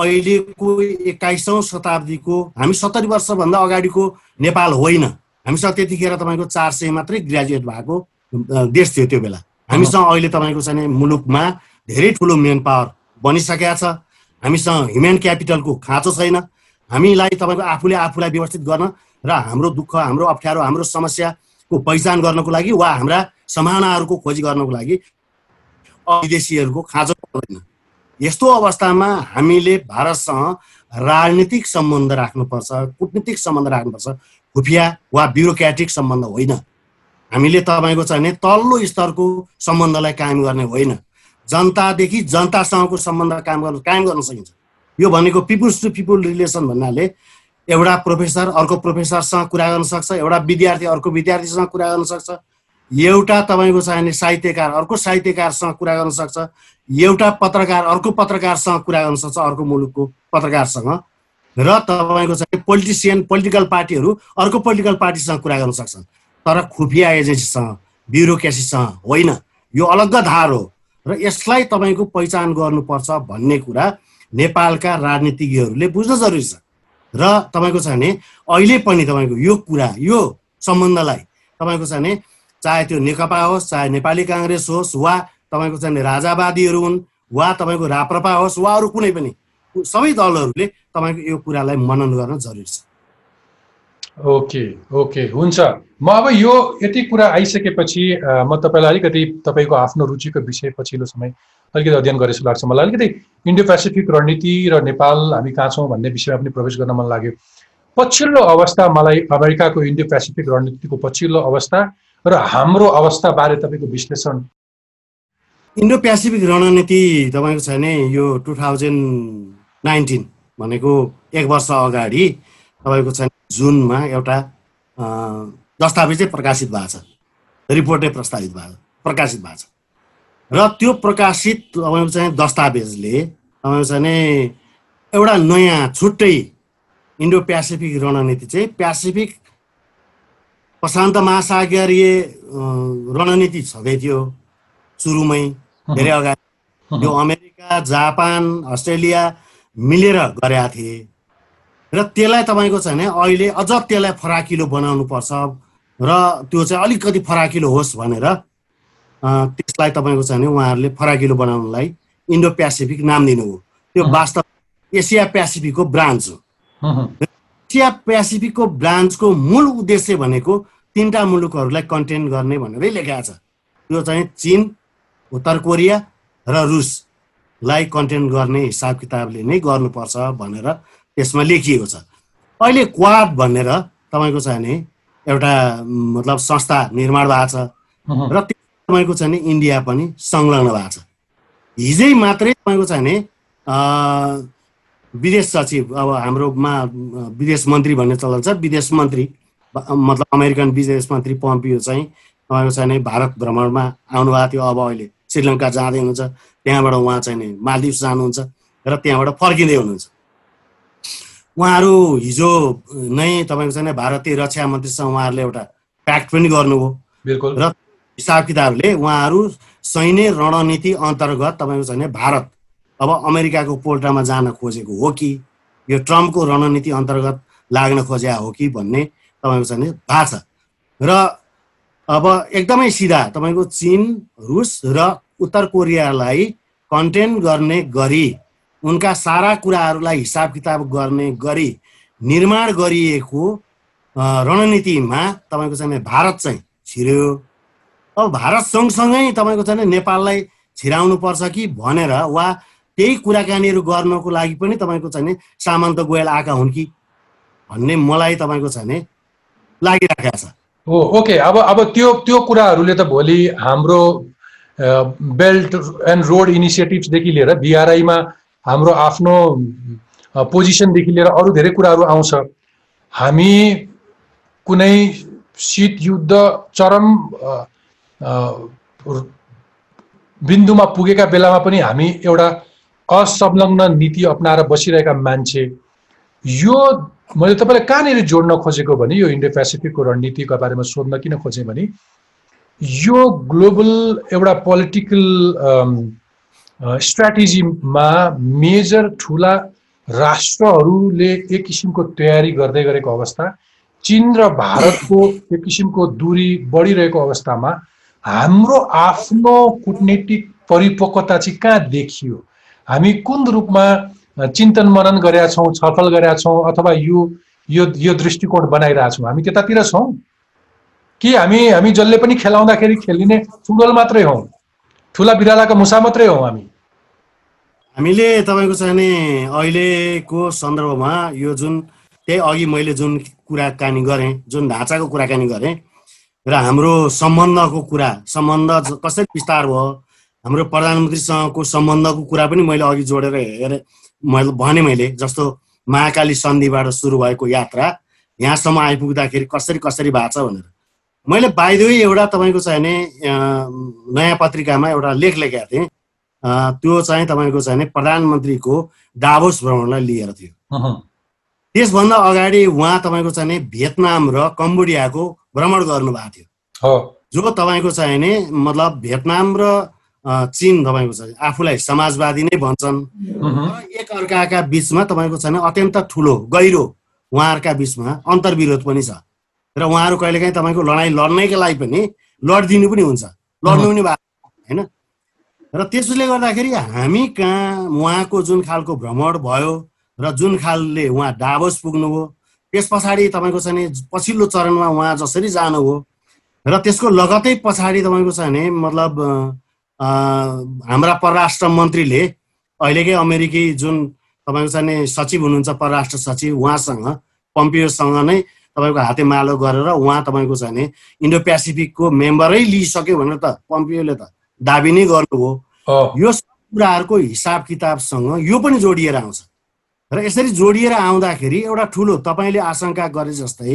Speaker 2: अहिलेको एक्काइसौँ शताब्दीको हामी सत्तरी वर्षभन्दा अगाडिको नेपाल होइन। हामीसँग त्यतिखेर तपाईँको चार सय मात्रै ग्रेजुएट भएको देश थियो त्यो बेला। हामीसँग अहिले तपाईँको चाहिँ मुलुकमा धेरै ठुलो मेन पावर बनिसकेका छ। हामीसँग ह्युमेन क्यापिटलको खाँचो छैन। हामीलाई तपाईँको आफूले आफूलाई व्यवस्थित गर्न र हाम्रो दुःख हाम्रो अप्ठ्यारो हाम्रो समस्याको पहिचान गर्नको लागि वा हाम्रा समानाहरूको खोजी गर्नको लागि विदेशीहरूको खाँचो पर्दैन यस्तो अवस्थामा हामीले भारतसँग राजनीतिक सम्बन्ध राख्नुपर्छ कुटनीतिक सम्बन्ध राख्नुपर्छ। खुफिया वा ब्युरोक्रेटिक सम्बन्ध होइन। हामीले तपाईँको चाहिँ तल्लो स्तरको सम्बन्धलाई कायम गर्ने होइन। जनतादेखि जनतासँगको सम्बन्ध कायम गर्न कायम गर्न सकिन्छ। यो भनेको पिपुल्स टु पिपुल रिलेसन भन्नाले एउटा प्रोफेसर अर्को प्रोफेसरसँग कुरा गर्न सक्छ एउटा विद्यार्थी अर्को विद्यार्थीसँग कुरा गर्न सक्छ। एउटा तपाईँको चाहिने साहित्यकार अर्को साहित्यकारसँग कुरा गर्न सक्छ एउटा पत्रकार अर्को पत्रकारसँग कुरा गर्न सक्छ अर्को मुलुकको पत्रकारसँग। र तपाईँको चाहिँ पोलिटिसियन पोलिटिकल पार्टीहरू अर्को पोलिटिकल पार्टीसँग कुरा गर्न सक्छन्। तर खुफिया एजेन्सीसँग ब्युरोक्रेसीसँग होइन। यो अलग्ग धार हो। र यसलाई तपाईँको पहिचान गर्नुपर्छ भन्ने कुरा नेपालका राजनीतिज्ञहरूले बुझ्न जरुरी छ। र तपाईँको छ भने अहिले पनि तपाईँको यो कुरा यो सम्बन्धलाई तपाईँको छ भने चाहे त्यो नेकपा होस् चाहे नेपाली काङ्ग्रेस होस् वा तपाईँको भने राजावादीहरू हुन् वा तपाईँको राप्रपा होस् वा अरू कुनै पनि सबै दलहरूले तपाईँको यो कुरालाई मनन गर्न जरुरी छ।
Speaker 1: ओके ओके हुन्छ। म अब यो यति कुरा आइसकेपछि म तपाईँलाई अलिकति तपाईँको आफ्नो रुचिको विषय पछिल्लो समय अलिकति अध्ययन गरे जस्तो लाग्छ मलाई। अलिकति इन्डो पेसिफिक रणनीति र नेपाल हामी कहाँ छौँ भन्ने विषयमा पनि प्रवेश गर्न मन लाग्यो। पछिल्लो अवस्था मलाई अमेरिकाको इन्डो पेसिफिक रणनीतिको पछिल्लो अवस्था र हाम्रो अवस्थाबारे तपाईँको विश्लेषण?
Speaker 2: इन्डो पेसिफिक रणनीति तपाईँको छ भने यो टु थाउजन्ड नाइन्टिन भनेको एक वर्ष अगाडि तपाईँको छ जुनमा एउटा दस्तावेजै प्रकाशित भएको छ। रिपोर्टै प्रस्तावित भएको प्रकाशित भएको छ। र त्यो प्रकाशित तपाईँको चाहिँ दस्तावेजले तपाईँको चाहिँ नि एउटा नयाँ छुट्टै इन्डो प्यासिफिक रणनीति चाहिँ प्यासिफिक प्रशान्त महासागरीय रणनीति छँदै थियो सुरुमै धेरै अगाडि। यो अमेरिका जापान अस्ट्रेलिया मिलेर गरेका थिए। र त्यसलाई तपाईँको चाहिँ अहिले अझ त्यसलाई फराकिलो बनाउनु पर्छ र त्यो चाहिँ अलिकति फराकिलो होस् भनेर त्यसलाई तपाईँको चाहिँ भने उहाँहरूले फराकिलो बनाउनलाई इन्डो प्यासिफिक नाम दिनुभयो त्यो वास्तव एसिया प्यासिफिकको ब्रान्च हो। एसिया प्यासिफिकको ब्रान्चको मूल उद्देश्य भनेको तिनवटा मुलुकहरूलाई कन्टेन्ट गर्ने भनेरै लेखाएको छ। त्यो चाहिँ चिन उत्तर कोरिया र रुसलाई कन्टेन्ट गर्ने हिसाब किताबले नै गर्नुपर्छ भनेर त्यसमा लेखिएको छ। अहिले क्वाड भनेर तपाईँको छ भने एउटा मतलब संस्था निर्माण भएको छ र तपाईँको छ भने इन्डिया पनि संलग्न भएको छ। हिजै मात्रै तपाईँको छ भने विदेश सचिव अब हाम्रोमा विदेश मन्त्री भन्ने चलन छ। विदेश मन्त्री मतलब अमेरिकन विदेश मन्त्री पम्पियो चाहिँ तपाईँको छ भने भारत भ्रमणमा आउनुभएको थियो अब अहिले। श्रीलङ्का जाँदै हुनुहुन्छ त्यहाँबाट उहाँ चाहिँ मालदिप्स जानुहुन्छ र त्यहाँबाट फर्किँदै हुनुहुन्छ। उहाँहरू हिजो नै तपाईँको चाहिँ भारतीय रक्षा मन्त्रीसँग उहाँहरूले एउटा प्याक्ट पनि गर्नुभयो। र हिसाब किताबले उहाँहरू सैन्य रणनीति अन्तर्गत तपाईँको चाहिँ भारत अब अमेरिकाको पोल्टामा जान खोजेको हो कि? यो ट्रम्पको रणनीति अन्तर्गत लाग्न खोज्या हो कि भन्ने तपाईँको चाहिँ भएको छ। र अब एकदमै सिधा तपाईँको चिन रुस र उत्तर कोरियालाई कन्टेन गर्ने गरी उनका सारा कुराहरूलाई हिसाब किताब गर्ने गरी निर्माण गरिएको रणनीतिमा तपाईँको चाहिँ भारत चाहिँ छिर्यो। अब भारत सँगसँगै तपाईँको चाहिँ नेपाललाई छिराउनु पर्छ कि भनेर वा त्यही कुराकानीहरू गर्नको लागि पनि तपाईँको चाहिँ सामन्त गोयल आएका हुन् कि? भन्ने मलाई तपाईँको चाहिँ लागिरहेको छ।
Speaker 1: हो ओके अब अब त्यो त्यो कुराहरूले त भोलि हाम्रो बेल्ट एन्ड रोड इनिसिएटिभ्सदेखि लिएर बिआरआईमा हाम्रो आफ्नो पोजिसनदेखि लिएर अरू धेरै कुराहरू आउँछ। हामी कुनै शीत युद्ध चरम बिन्दुमा पुगेका बेलामा पनि हामी एउटा असंलग्न नीति अप्नाएर बसिरहेका मान्छे यो मैले तपाईँलाई कहाँनिर जोड्न खोजेको भने यो इन्डो पेसिफिकको रणनीतिको बारेमा सोध्न किन खोजेँ भने यो ग्लोबल एउटा पोलिटिकल स्ट्राटेजीमा मेजर ठुला राष्ट्रहरूले एक किसिमको तयारी गर्दै गरेको अवस्था चिन र भारतको [COUGHS] एक किसिमको दूरी बढिरहेको अवस्थामा हाम्रो आफ्नो कुटनीतिक परिपक्वता चाहिँ कहाँ देखियो? हामी कुन रूपमा चिन्तन मनन गरेका छौँ छलफल गरेका छौँ अथवा यो यो यो दृष्टिकोण बनाइरहेछौँ हामी त्यतातिर छौँ? कि हामी हामी जसले पनि खेलाउँदाखेरि खेलिने फुटबल मात्रै हौ? ठुला बिरालाको मुसा मात्रै हौ हामी?
Speaker 2: हामीले तपाईँको चाहिँ नि अहिलेको सन्दर्भमा यो जुन त्यही अघि मैले जुन कुराकानी गरेँ जुन ढाँचाको कुराकानी गरेँ र हाम्रो सम्बन्धको कुरा सम्बन्ध कसरी विस्तार भयो हाम्रो प्रधानमन्त्रीसँगको सम्बन्धको कुरा पनि मैले अघि जोडेर हेरेँ। मैले भने मैले जस्तो महाकाली सन्धिबाट सुरु भएको यात्रा यहाँसम्म आइपुग्दाखेरि कसरी कसरी भएको छ भनेर। मैले बाइदेऊ एउटा तपाईँको चाहिँ नि नयाँ पत्रिकामा एउटा लेख लेखेको थिएँ। त्यो चाहिँ तपाईँको चाहिँ प्रधानमन्त्रीको डाभोस भ्रमणलाई लिएर थियो। त्यसभन्दा अगाडि उहाँ तपाईँको चाहिँ भियतनाम र कम्बोडियाको भ्रमण गर्नुभएको थियो। जो तपाईँको चाहिँ नि मतलब भियतनाम र चिन तपाईँको छ। आफूलाई समाजवादी नै भन्छन्। एक अर्काका बिचमा तपाईँको छैन अत्यन्त ठुलो गहिरो उहाँहरूका बिचमा अन्तर्विरोध पनि छ। र उहाँहरू कहिलेकाहीँ तपाईँको लडाइँ लड्नैका लागि पनि लडिदिनु पनि हुन्छ। लड्नु पनि भएको होइन? र त्यसले गर्दाखेरि हामी कहाँ उहाँको जुन खालको भ्रमण भयो र जुन खालले उहाँ डाभोस पुग्नुभयो त्यस पछाडि तपाईँको चाहिँ नि पछिल्लो चरणमा उहाँ जसरी जानुभयो र त्यसको लगतै पछाडि तपाईँको चाहिँ मतलब हाम्रा परराष्ट्र मन्त्रीले अहिलेकै अमेरिकी जुन तपाईँको चाहिँ नि सचिव हुनुहुन्छ परराष्ट्र सचिव उहाँसँग पम्पियोसँग नै तपाईँको हातेमालो गरेर उहाँ तपाईँको चाहिँ इन्डो पेसिफिकको मेम्बरै लिइसक्यो भनेर त पम्पियोले त दाबी नै गर्नुभयो।
Speaker 1: अ,
Speaker 2: यो सब कुराहरूको हिसाब किताबसँग यो पनि जोडिएर आउँछ। र यसरी जोडिएर आउँदाखेरि एउटा ठुलो तपाईँले आशंका गरे जस्तै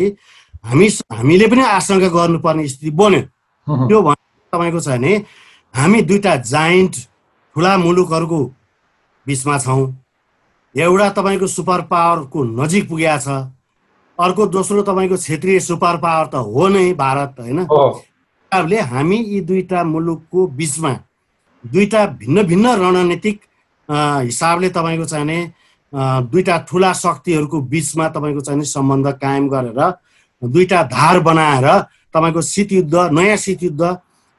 Speaker 2: हामी हामीले पनि आशंका गर्नुपर्ने स्थिति बन्यो। त्यो भने तपाईँको छ भने हामी दुईटा जाइन्ट ठुला मुलुकहरूको बिचमा छौँ। एउटा तपाईँको सुपर पावरको नजिक पुगेको छ। अर्को दोस्रो तपाईँको क्षेत्रीय सुपर पावर त हो नै भारत होइन? हिसाबले हामी यी दुईटा मुलुकको बिचमा दुईटा भिन्न भिन्न रणनीतिक हिसाबले तपाईँको चाहिने अ, दुईटा ठुला शक्तिहरूको बिचमा तपाईँको चाहिने सम्बन्ध कायम गरेर दुईटा धार बनाएर तपाईँको शीतयुद्ध नयाँ शीतयुद्ध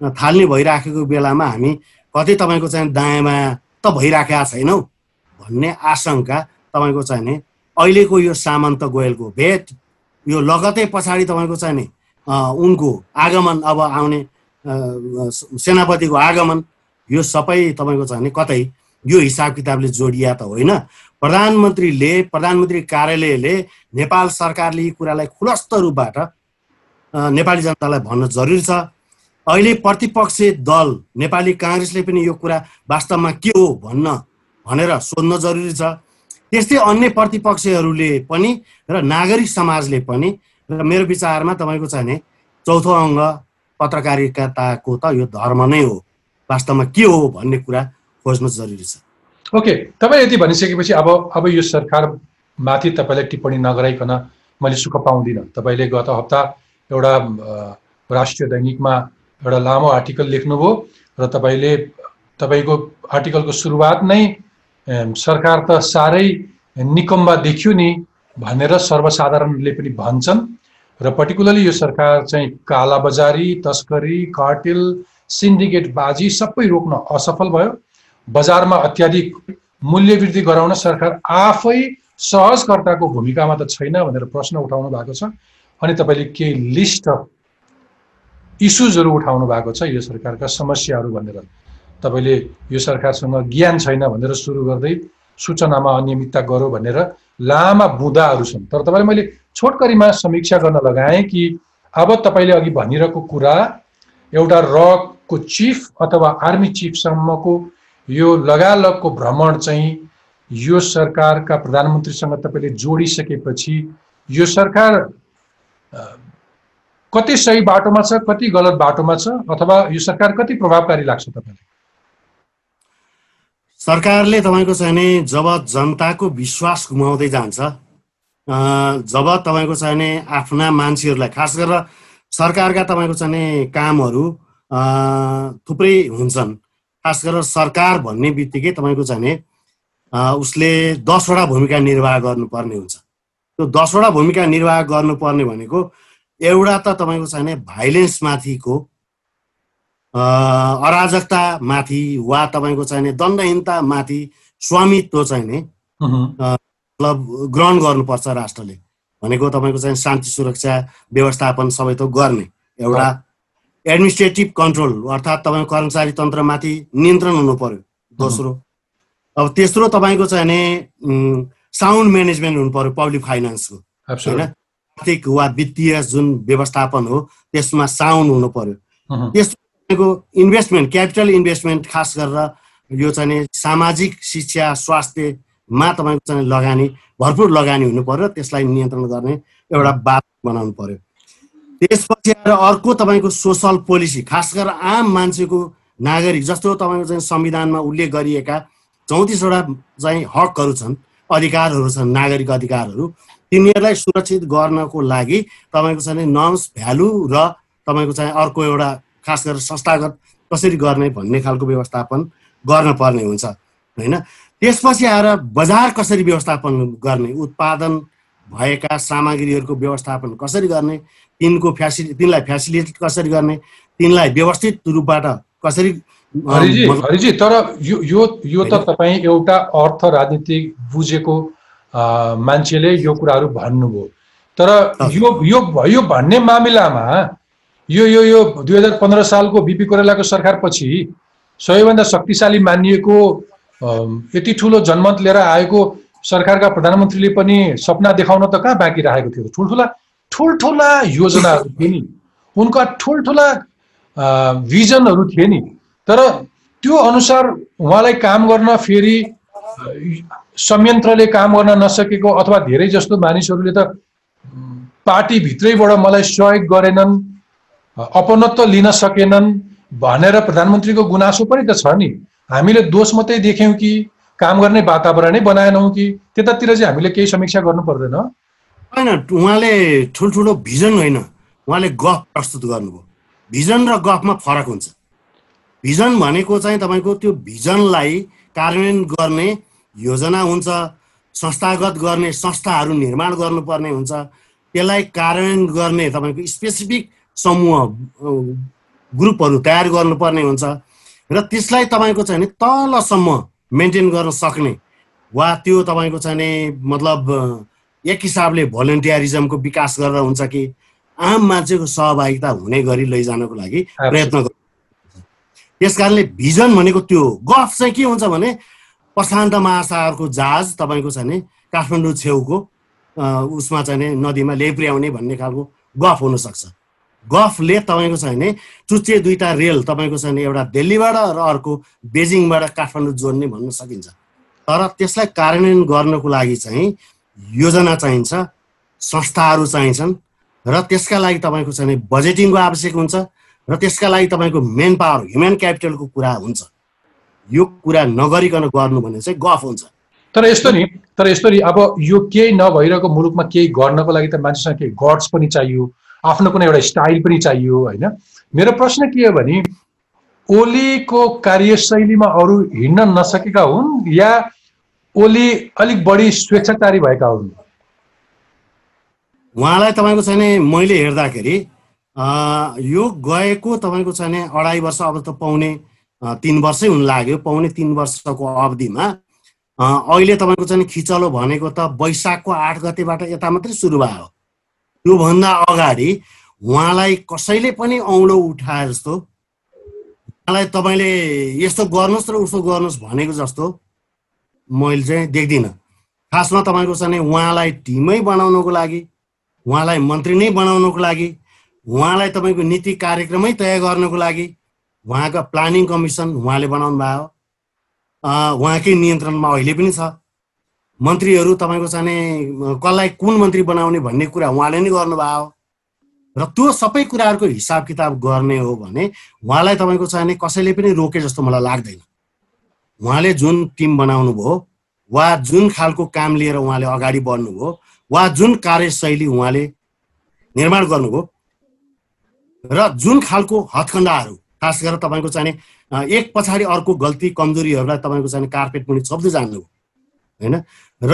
Speaker 2: थाल्ने भइराखेको बेलामा हामी कतै तपाईँको चाहिँ दायाँमा त भइराखेका छैनौँ भन्ने आशंका तपाईँको चाहिने अहिलेको यो सामन्त गोयलको भेट यो लगतै पछाडि तपाईँको चाहिने उनको आगमन अब आउने सेनापतिको आगमन यो सबै तपाईँको भने कतै यो हिसाब किताबले जोडिया त होइन। प्रधानमन्त्रीले प्रधानमन्त्री कार्यालयले नेपाल सरकारले यी कुरालाई खुलस्त रूपबाट नेपाली जनतालाई भन्न जरुरी छ। अहिले प्रतिपक्ष दल नेपाली काङ्ग्रेसले पनि यो कुरा वास्तवमा के हो भन्न भनेर सोध्न जरुरी छ। त्यस्तै अन्य प्रतिपक्षहरूले पनि र नागरिक समाजले पनि र मेरो विचारमा तपाईँको चाहिँ नि चौथो अङ्ग पत्रकारिताको त यो धर्म नै हो। वास्तवमा के हो भन्ने कुरा खोज्न जरुरी छ।
Speaker 1: ओके तपाईँ यति भनिसकेपछि अब अब यो सरकारमाथि तपाईँले टिप्पणी नगराइकन मैले सुख पाउँदिनँ। तपाईँले गत हप्ता एउटा राष्ट्रिय दैनिकमा एउटा लामो आर्टिकल लेख्नुभयो र तपाईँले तपाईँको आर्टिकलको सुरुवात नै सरकार त साह्रै निकम्बा देखियो नि भनेर सर्वसाधारणले पनि भन्छन् र पर्टिकुलरली यो सरकार चाहिँ कालाबजारी तस्करी कार्टेल सिन्डिकेटबाजी सबै रोक्न असफल भयो। बजारमा अत्याधिक मूल्य वृद्धि गराउन सरकार आफै सहजकर्ताको भूमिकामा त छैन भनेर प्रश्न उठाउनु भएको छ। अनि तपाईँले केही लिस्ट अफ इस्युजहरू उठाउनु भएको छ यो सरकारका समस्याहरू भनेर। तपाईँले यो सरकारसँग ज्ञान छैन भनेर सुरु गर्दै सूचनामा अनियमितता गऱ्यो भनेर लामा बुँदाहरू छन्। तर तपाईँले मैले छोटकरीमा समीक्षा गर्न लगाएँ कि अब तपाईँले अघि भनिरहेको कुरा एउटा रकको चिफ अथवा आर्मी चिफसम्मको यो लगालगको भ्रमण चाहिँ यो सरकारका प्रधानमन्त्रीसँग तपाईँले जोडिसकेपछि यो सरकार कति सही बाटोमा छ कति गलत बाटोमा छ अथवा यो सरकार कति प्रभावकारी लाग्छ तपाईँलाई?
Speaker 2: सरकारले तपाईँको चाहिँ नि जब जनताको विश्वास गुमाउँदै जान्छ जब तपाईँको चाहिँ नि आफ्ना मान्छेहरूलाई खास गरेर सरकारका तपाईँको चाहिँ नि कामहरू थुप्रै हुन्छन्। खास गरेर सरकार भन्ने बित्तिकै तपाईँको चाहिँ नि अ, उसले दसवटा भूमिका निर्वाह गर्नुपर्ने हुन्छ। त्यो दसवटा भूमिका निर्वाह गर्नुपर्ने भनेको एउटा त तपाईँको चाहिँ नि भाइलेन्समाथिको अराजकतामाथि वा तपाईँको चाहिने दण्डहीनतामाथि स्वामित्व चाहिने मतलब ग्रहण गर्नुपर्छ राष्ट्रले। भनेको तपाईँको चाहिँ शान्ति सुरक्षा व्यवस्थापन सबै त गर्ने। एउटा एडमिनिस्ट्रेटिभ कन्ट्रोल अर्थात् तपाईँको कर्मचारी तन्त्रमाथि नियन्त्रण हुनु पर्यो दोस्रो अब तेस्रो तपाईँको चाहिँ नि साउन्ड म्यानेजमेन्ट हुनु पर्यो पब्लिक फाइनेन्सको होइन. आर्थिक वा वित्तीय जुन व्यवस्थापन हो त्यसमा साउन्ड हुनु पर्यो। तपाईँको इन्भेस्टमेन्ट क्यापिटल इन्भेस्टमेन्ट खास गरेर यो चाहिँ सामाजिक शिक्षा स्वास्थ्यमा तपाईँको चाहिँ लगानी भरपुर लगानी हुनु पर्यो त्यसलाई नियन्त्रण गर्ने एउटा बात बनाउनु पर्यो। त्यसपछि आएर अर्को तपाईँको सोसल पोलिसी खास गरेर आम मान्छेको नागरिक जस्तो तपाईँको चाहिँ संविधानमा उल्लेख गरिएका चौतिसवटा चाहिँ हकहरू छन् अधिकारहरू छन् नागरिक अधिकारहरू। तिनीहरूलाई सुरक्षित गर्नको लागि तपाईँको चाहिँ नर्म्स भ्यालु र तपाईँको चाहिँ अर्को एउटा खास गरेर संस्थागत कसरी गर्ने भन्ने खालको व्यवस्थापन गर्न पर्ने हुन्छ होइन? त्यसपछि आएर बजार कसरी व्यवस्थापन गर्ने उत्पादन भएका सामग्रीहरूको व्यवस्थापन कसरी गर्ने तिनको फ्यासिलि तिनलाई फेसिलिटेट कसरी गर्ने तिनलाई व्यवस्थित रूपबाट कसरी
Speaker 1: हरिजी हरिजी तर यो यो यो त तपाईँ एउटा अर्थ राजनीतिक बुझेको मान्छेले यो कुराहरू भन्नुभयो। तर यो यो यो भन्ने मामिलामा यो यो यो दुई हजार पन्ध्र सालको बिपी कोइरालाको सरकारपछि सबैभन्दा शक्तिशाली मानिएको यति ठुलो जनमत लिएर आएको सरकारका प्रधानमन्त्रीले पनि सपना देखाउन त कहाँ बाँकी राखेको थियो? ठुल्ठुला ठुल्ठुला योजनाहरू थिए नि। उनका ठुल्ठुला भिजनहरू थिए नि। तर त्यो अनुसार उहाँलाई काम गर्न फेरि संयन्त्रले काम गर्न नसकेको अथवा धेरै जस्तो मानिसहरूले त पार्टीभित्रैबाट मलाई सहयोग गरेनन् अपनत्व लिन सकेनन् भनेर प्रधानमन्त्रीको गुनासो पनि त छ नि। हामीले दोष मात्रै देख्यौँ कि काम गर्ने वातावरणै बनाएनौँ कि त्यतातिर चाहिँ हामीले केही समीक्षा गर्नु पर्दैन।
Speaker 2: होइन उहाँले ठुल्ठुलो भिजन होइन उहाँले गफ प्रस्तुत गर्नुभयो। भिजन र गफमा फरक हुन्छ। भिजन भनेको चाहिँ तपाईँको त्यो भिजनलाई कार्यान्वयन गर्ने योजना हुन्छ संस्थागत गर्ने संस्थाहरू निर्माण गर्नुपर्ने हुन्छ। त्यसलाई कार्यान्वयन गर्ने तपाईँको स्पेसिफिक समूह ग्रुपहरू तयार गर्नुपर्ने हुन्छ। र त्यसलाई तपाईँको चाहिँ नि तलसम्म मेन्टेन गर्न सक्ने वा त्यो तपाईँको चाहिँ नि मतलब एक हिसाबले भोलिन्टियरिजमको विकास गरेर हुन्छ कि आम मान्छेको सहभागिता हुने गरी लैजानको लागि प्रयत्न गर्नु त्यस कारणले भिजन भनेको त्यो गफ चाहिँ के हुन्छ भने प्रशान्त महासागरको जहाज तपाईँको चाहिँ नि काठमाडौँ छेउको उसमा चाहिँ नदीमा ल्याइपुर्याउने भन्ने खालको गफ हुनसक्छ। गफले तपाईँको चाहिँ नि चुच्चे दुईवटा रेल तपाईँको चाहिँ एउटा दिल्लीबाट र अर्को बेजिङबाट काठमाडौँ जोड्ने भन्न सकिन्छ। तर त्यसलाई कार्यान्वयन गर्नको लागि चाहिँ योजना चाहिन्छ संस्थाहरू चाहिन्छन् र त्यसका लागि तपाईँको चाहिँ बजेटिङको आवश्यक हुन्छ र त्यसका लागि तपाईँको मेन पावर ह्युमन क्यापिटलको कुरा हुन्छ। यो कुरा नगरिकन गर्नु भने चाहिँ गफ हुन्छ।
Speaker 1: तर यस्तो नि तर यस्तो नि अब यो केही नभइरहेको मुलुकमा केही गर्नको लागि त मान्छेसँग केही गड्स पनि चाहियो आफ्नो कुनै एउटा स्टाइल पनि चाहियो होइन? मेरो प्रश्न के हो भने ओलीको कार्यशैलीमा अरू हिँड्न नसकेका हुन् या ओली अलिक बढी स्वेच्छाचारी भएका हुन्?
Speaker 2: उहाँलाई तपाईँको चाहिँ मैले हेर्दाखेरि यो गएको तपाईँको चाहिँ अढाई वर्ष अब त पाउने तिन वर्षै हुन लाग्यो पाउने तिन वर्षको अवधिमा। अहिले तपाईँको चाहिँ खिचलो भनेको त वैशाखको आठ गतेबाट यता मात्रै सुरु भयो। त्योभन्दा अगाडि उहाँलाई कसैले पनि औँलो उठाए जस्तो उहाँलाई तपाईँले यस्तो गर्नुहोस् र उसो गर्नुहोस् भनेको जस्तो मैले चाहिँ देख्दिनँ। खासमा तपाईँको चाहिँ उहाँलाई टिमै बनाउनको लागि उहाँलाई मन्त्री नै बनाउनको लागि उहाँलाई तपाईँको नीति कार्यक्रमै तय गर्नको लागि उहाँको प्लानिङ कमिसन उहाँले बनाउनु भयो। उहाँकै नियन्त्रणमा अहिले पनि छ। मन्त्रीहरू तपाईँको चाहिँ कसलाई कुन मन्त्री बनाउने भन्ने कुरा उहाँले नै गर्नुभयो। र त्यो सबै कुराहरूको हिसाब किताब गर्ने हो भने उहाँलाई तपाईँको चाहिँ कसैले पनि रोके जस्तो मलाई लाग्दैन। उहाँले जुन टिम बनाउनु भयो वा जुन खालको काम लिएर उहाँले अगाडि बढ्नुभयो वा जुन कार्यशैली उहाँले निर्माण गर्नुभयो र जुन खालको हत्खण्डाहरू खास गरेर तपाईँको चाहिँ एक पछाडि अर्को गल्ती कमजोरीहरूलाई तपाईँको चाहिँ कार्पेट पनि छोप्दै जानु होइन? र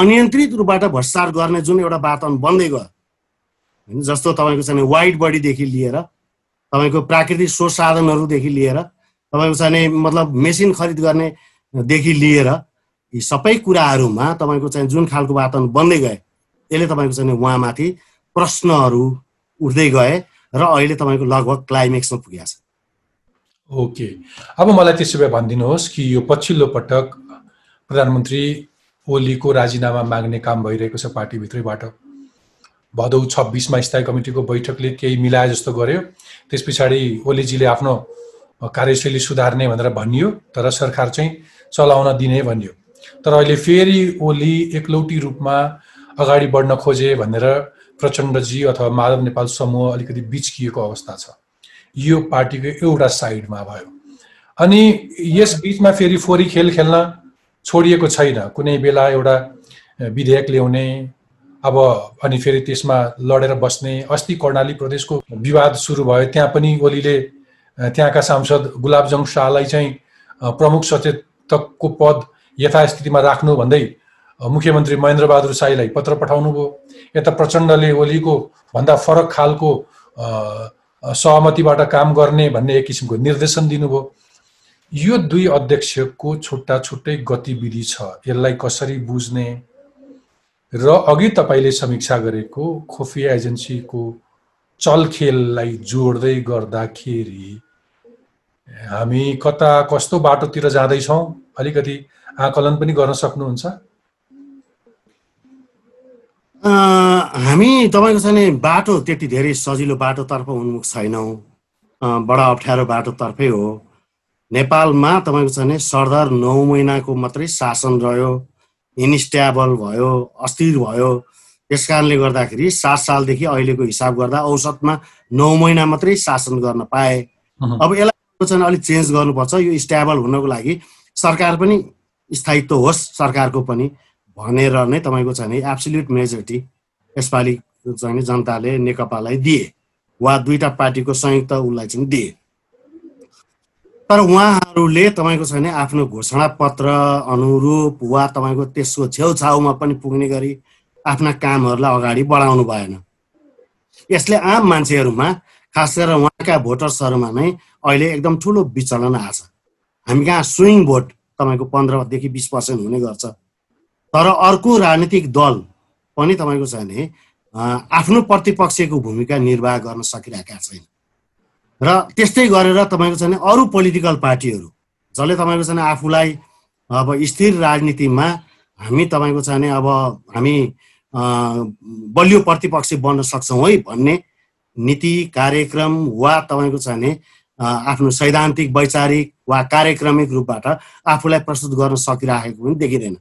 Speaker 2: अनियन्त्रित रूपबाट भ्रष्टाचार गर्ने जुन एउटा वातावरण बन्दै गयो होइन? जस्तो तपाईँको चाहिँ वाइट बडीदेखि लिएर तपाईँको प्राकृतिक स्रोत साधनहरूदेखि लिएर तपाईँको चाहिँ मतलब मेसिन खरिद गर्नेदेखि लिएर यी सबै कुराहरूमा तपाईँको चाहिँ जुन खालको वातावरण बन्दै गए यसले तपाईँको चाहिँ उहाँमाथि प्रश्नहरू उठ्दै गए र अहिले तपाईँको लगभग क्लाइमेक्समा पुगेको छ
Speaker 1: ओके। अब मलाई त्यसो भए भनिदिनुहोस् कि यो पछिल्लो पटक प्रधानमन्त्री ओलीको राजीनामा माग्ने काम भइरहेको छ पार्टीभित्रैबाट। भदौ छब्बिसमा स्थायी कमिटीको बैठकले केही मिलाए जस्तो गर्यो। त्यस पछाडि ओलीजीले आफ्नो कार्यशैली सुधार्ने भनेर भनियो तर सरकार चाहिँ चलाउन दिने भनियो। तर अहिले फेरि ओली एकलौटी रूपमा अगाडि बढ्न खोजे भनेर प्रचण्डजी अथवा माधव नेपाल समूह अलिकति बिचकिएको अवस्था छ। यो पार्टीको एउटा साइडमा भयो। अनि यस बिचमा फेरि फोरी खेल खेल्न छोडिएको छैन। कुनै बेला एउटा विधेयक ल्याउने अब अनि फेरि त्यसमा लडेर बस्ने अस्ति कर्णाली प्रदेशको विवाद सुरु भयो। त्यहाँ पनि ओलीले त्यहाँका सांसद गुलाबजङ शाहलाई चाहिँ प्रमुख सचेतकको पद यथास्थितिमा राख्नु भन्दै मुख्यमन्त्री महेन्द्र बहादुर साईलाई पत्र पठाउनु भयो यता प्रचण्डले ओलीको भन्दा फरक खालको सहमतिबाट काम गर्ने भन्ने एक किसिमको निर्देशन दिनुभयो। यो दुई अध्यक्षको छुट्टा छुट्टै गतिविधि छ। यसलाई कसरी बुझ्ने? र अघि तपाईँले समीक्षा गरेको खुफिया एजेन्सीको चलखेललाई जोड्दै गर्दाखेरि हामी कता कस्तो बाटोतिर जाँदैछौँ? अलिकति आकलन पनि गर्न सक्नुहुन्छ?
Speaker 2: हामी तपाईँको नि बाटो त्यति धेरै सजिलो बाटोतर्फ उन्मुख छैनौँ। बडा अप्ठ्यारो बाटोतर्फै हो। नेपालमा तपाईँको भने सरदार नौ महिनाको मात्रै शासन रह्यो इन्स्ट्याबल भयो अस्थिर भयो। त्यस कारणले गर्दाखेरि सात सालदेखि अहिलेको हिसाब गर्दा औसतमा नौ महिना मात्रै शासन गर्न पाए। अब यसलाई चाहिँ अलिक चेन्ज गर्नुपर्छ। यो स्ट्याबल हुनको लागि सरकार पनि स्थायित्व होस् सरकारको पनि भनेर नै तपाईँको चाहिँ एब्सोल्युट मेजोरिटी यसपालि चाहिँ जनताले नेकपालाई दिए वा दुईवटा पार्टीको संयुक्त उसलाई चाहिँ दिए। तर उहाँहरूले तपाईँको छैन आफ्नो घोषणा पत्र अनुरूप वा तपाईँको त्यसको छेउछाउमा पनि पुग्ने गरी आफ्ना कामहरूलाई अगाडि बढाउनु भएन। यसले आम मान्छेहरूमा खास गरेर उहाँका भोटर्सहरूमा नै अहिले एकदम ठुलो विचलन आछ। हामी कहाँ स्विङ भोट तपाईँको पन्ध्रदेखि बिस पर्सेन्ट हुने गर्छ। तर अर्को राजनीतिक दल पनि तपाईँको छ भने आफ्नो प्रतिपक्षको भूमिका निर्वाह गर्न सकिरहेका छैन। र त्यस्तै गरेर तपाईँको छ भने अरू पोलिटिकल पार्टीहरू जसले तपाईँको छ भने आफूलाई अब स्थिर राजनीतिमा हामी तपाईँको छ भने अब हामी बलियो प्रतिपक्ष बन्न सक्छौँ है भन्ने नीति कार्यक्रम वा तपाईँको छ भने आफ्नो सैद्धान्तिक वैचारिक वा कार्यक्रमिक रूपबाट आफूलाई प्रस्तुत गर्न सकिराखेको पनि देखिँदैन।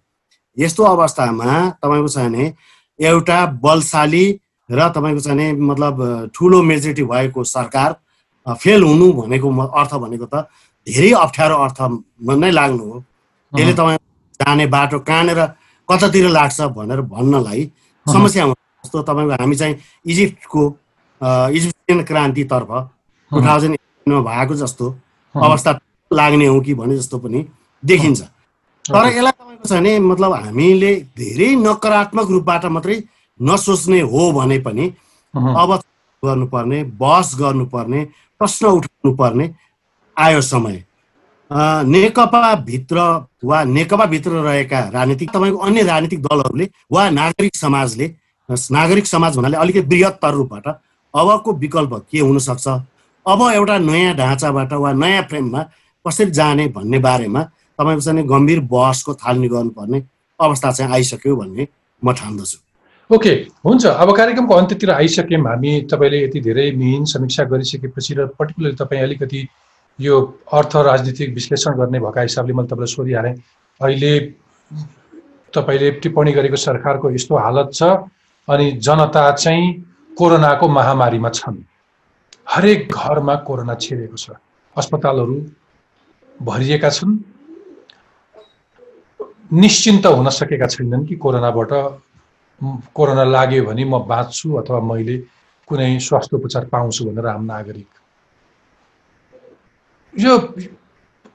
Speaker 2: यस्तो अवस्थामा तपाईँको छ भने एउटा बलशाली र तपाईँको भने मतलब ठुलो मेजोरिटी भएको सरकार फेल हुनु भनेको अर्थ भनेको त धेरै अप्ठ्यारो अर्थ नै लाग्नु हो। त्यसले तपाईँ जाने बाटो कहाँनिर कतातिर लाग्छ भनेर भन्नलाई समस्या हुन्छ। जस्तो तपाईँको हामी चाहिँ इजिप्टको इजिप्टियन क्रान्तितर्फ टु थाउजन्ड भएको जस्तो अवस्था लाग्ने हो कि भने जस्तो पनि देखिन्छ। तर यसलाई भने मतलब हामीले धेरै नकारात्मक रूपबाट मात्रै नसोच्ने हो भने पनि अब गर्नुपर्ने बहस गर्नुपर्ने प्रश्न उठाउनु पर्ने आयो समय। नेकपाभित्र वा नेकपाभित्र रहेका राजनीतिक तपाईँको अन्य राजनीतिक दलहरूले वा नागरिक समाजले नागरिक समाज भन्नाले अलिकति बृहत्तर रूपबाट अबको विकल्प के हुनसक्छ? अब एउटा नयाँ ढाँचाबाट वा नयाँ फ्रेममा कसरी जाने भन्ने बारेमा तपाईँको चाहिँ गम्भीर बहसको थालनी गर्नुपर्ने अवस्था चाहिँ आइसक्यो भन्ने म ठान्दछु।
Speaker 1: ओके हुन्छ। अब कार्यक्रमको अन्त्यतिर आइसक्यौँ हामी तपाईँले यति धेरै मिहिन समीक्षा गरिसकेपछि र पर्टिकुलरली तपाईँ अलिकति यो अर्थ राजनीतिक विश्लेषण गर्ने भएका हिसाबले मैले तपाईँलाई सोधिहालेँ। अहिले तपाईँले टिप्पणी गरेको सरकारको यस्तो हालत छ अनि जनता चाहिँ कोरोनाको महामारीमा छन्। हरेक घरमा कोरोना छिरेको छ। अस्पतालहरू भरिएका छन्। निश्चिन्त हुन सकेका छैनन् कि कोरोनाबाट कोरोना लाग्यो भने म बाँच्छु अथवा मैले कुनै स्वास्थ्य उपचार पाउँछु भनेर आम नागरिक। यो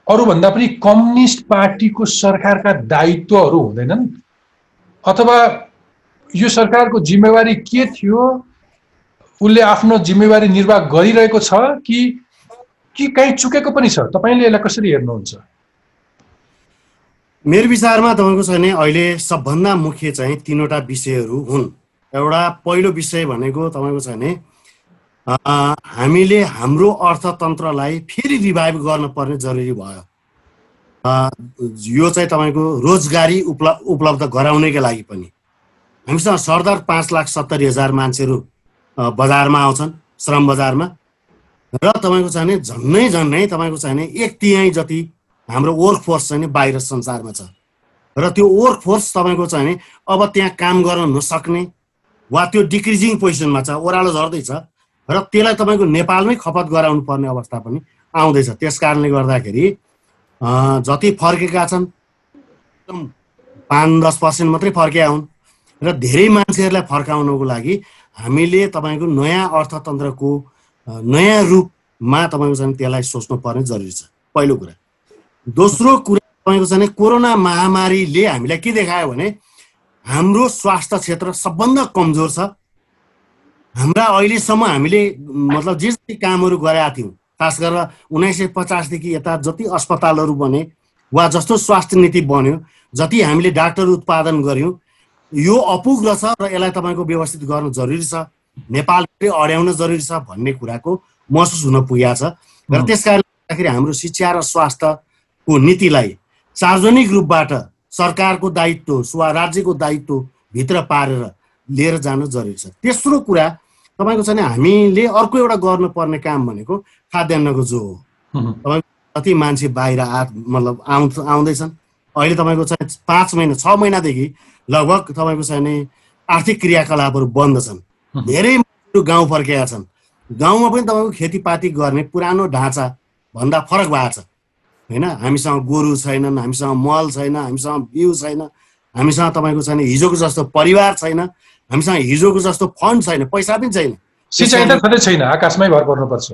Speaker 1: अरूभन्दा पनि कम्युनिस्ट पार्टीको सरकारका दायित्वहरू हुँदैनन्? अथवा यो सरकारको जिम्मेवारी के थियो? उसले आफ्नो जिम्मेवारी निर्वाह गरिरहेको छ कि कि कहीँ चुकेको पनि छ? तपाईँले यसलाई कसरी हेर्नुहुन्छ?
Speaker 2: मेरो विचारमा तपाईँको छ भने अहिले सबभन्दा मुख्य चाहिँ तिनवटा विषयहरू हुन्। एउटा पहिलो विषय भनेको तपाईँको छ भने हामीले हाम्रो अर्थतन्त्रलाई फेरि रिभाइभ गर्नुपर्ने जरुरी भयो। यो चाहिँ तपाईँको रोजगारी उपलब्ध उपलब्ध गराउनेको लागि पनि। हामीसँग सरदार पाँच लाख सत्तरी हजार मान्छेहरू बजारमा आउँछन् श्रम बजारमा। र तपाईँको भने झन्नै झन्नै तपाईँको भने एक तिहाई जति हाम्रो वर्क फोर्स चाहिँ नि बाहिर संसारमा छ। र त्यो वर्क फोर्स तपाईँको चाहिँ नि अब त्यहाँ काम गर्न नसक्ने वा त्यो डिक्रिजिङ पोजिसनमा छ ओह्रालो झर्दैछ र त्यसलाई तपाईँको नेपालमै खपत गराउनु पर्ने अवस्था पनि आउँदैछ। त्यस कारणले गर्दाखेरि जति फर्केका छन् एकदम पाँच दस पर्सेन्ट मात्रै फर्किया हुन् र धेरै मान्छेहरूलाई फर्काउनको लागि हामीले तपाईँको नयाँ अर्थतन्त्रको नयाँ रूप मा तपाईँको चाहिँ त्यसलाई सोच्नु पर्ने जरुरी छ। पहिलो कुरा। दोस्रो कुरा तपाईँको चाहिँ कोरोना महामारीले हामीलाई के देखायो भने हाम्रो स्वास्थ्य क्षेत्र सबभन्दा कमजोर छ। हाम्रा अहिलेसम्म हामीले मतलब जे जति कामहरू गरेका थियौँ खास गरेर उन्नाइस सय पचासदेखि यता जति अस्पतालहरू बने वा जस्तो स्वास्थ्य नीति बन्यो जति हामीले डाक्टर उत्पादन गऱ्यौँ यो अपुग रहेछ र यसलाई तपाईँको व्यवस्थित गर्नु जरुरी छ। नेपाल अड्याउन जरुरी छ भन्ने कुराको महसुस हुन पुगेको छ। र त्यस कारणले गर्दाखेरि हाम्रो शिक्षा र स्वास्थ्यको नीतिलाई सार्वजनिक रूपबाट सरकारको दायित्व वा राज्यको दायित्व भित्र पारेर लिएर जानु जरुरी छ। तेस्रो कुरा तपाईँको चाहिँ हामीले अर्को एउटा गर्नुपर्ने काम भनेको खाद्यान्नको जो हो। तपाईँको कति मान्छे बाहिर आ मतलब आउँछ आउँदैछन्। अहिले तपाईँको चाहिँ पाँच महिना छ महिनादेखि लगभग तपाईँको चाहिँ आर्थिक क्रियाकलापहरू बन्द छन्। धेरै मान्छेहरू गाउँ फर्केका छन्। गाउँमा पनि तपाईँको खेतीपाती गर्ने पुरानो ढाँचा भन्दा फरक भएको छ। होइन? हामीसँग गोरु छैनन् हामीसँग मल छैन हामीसँग बिउ छैन हामीसँग तपाईँको छैन हिजोको जस्तो परिवार छैन हामीसँग हिजोको जस्तो फन्ड छैन पैसा पनि छैन।
Speaker 1: सिँचाइ त छँदै छैन आकाशमै भर पर्नुपर्छ।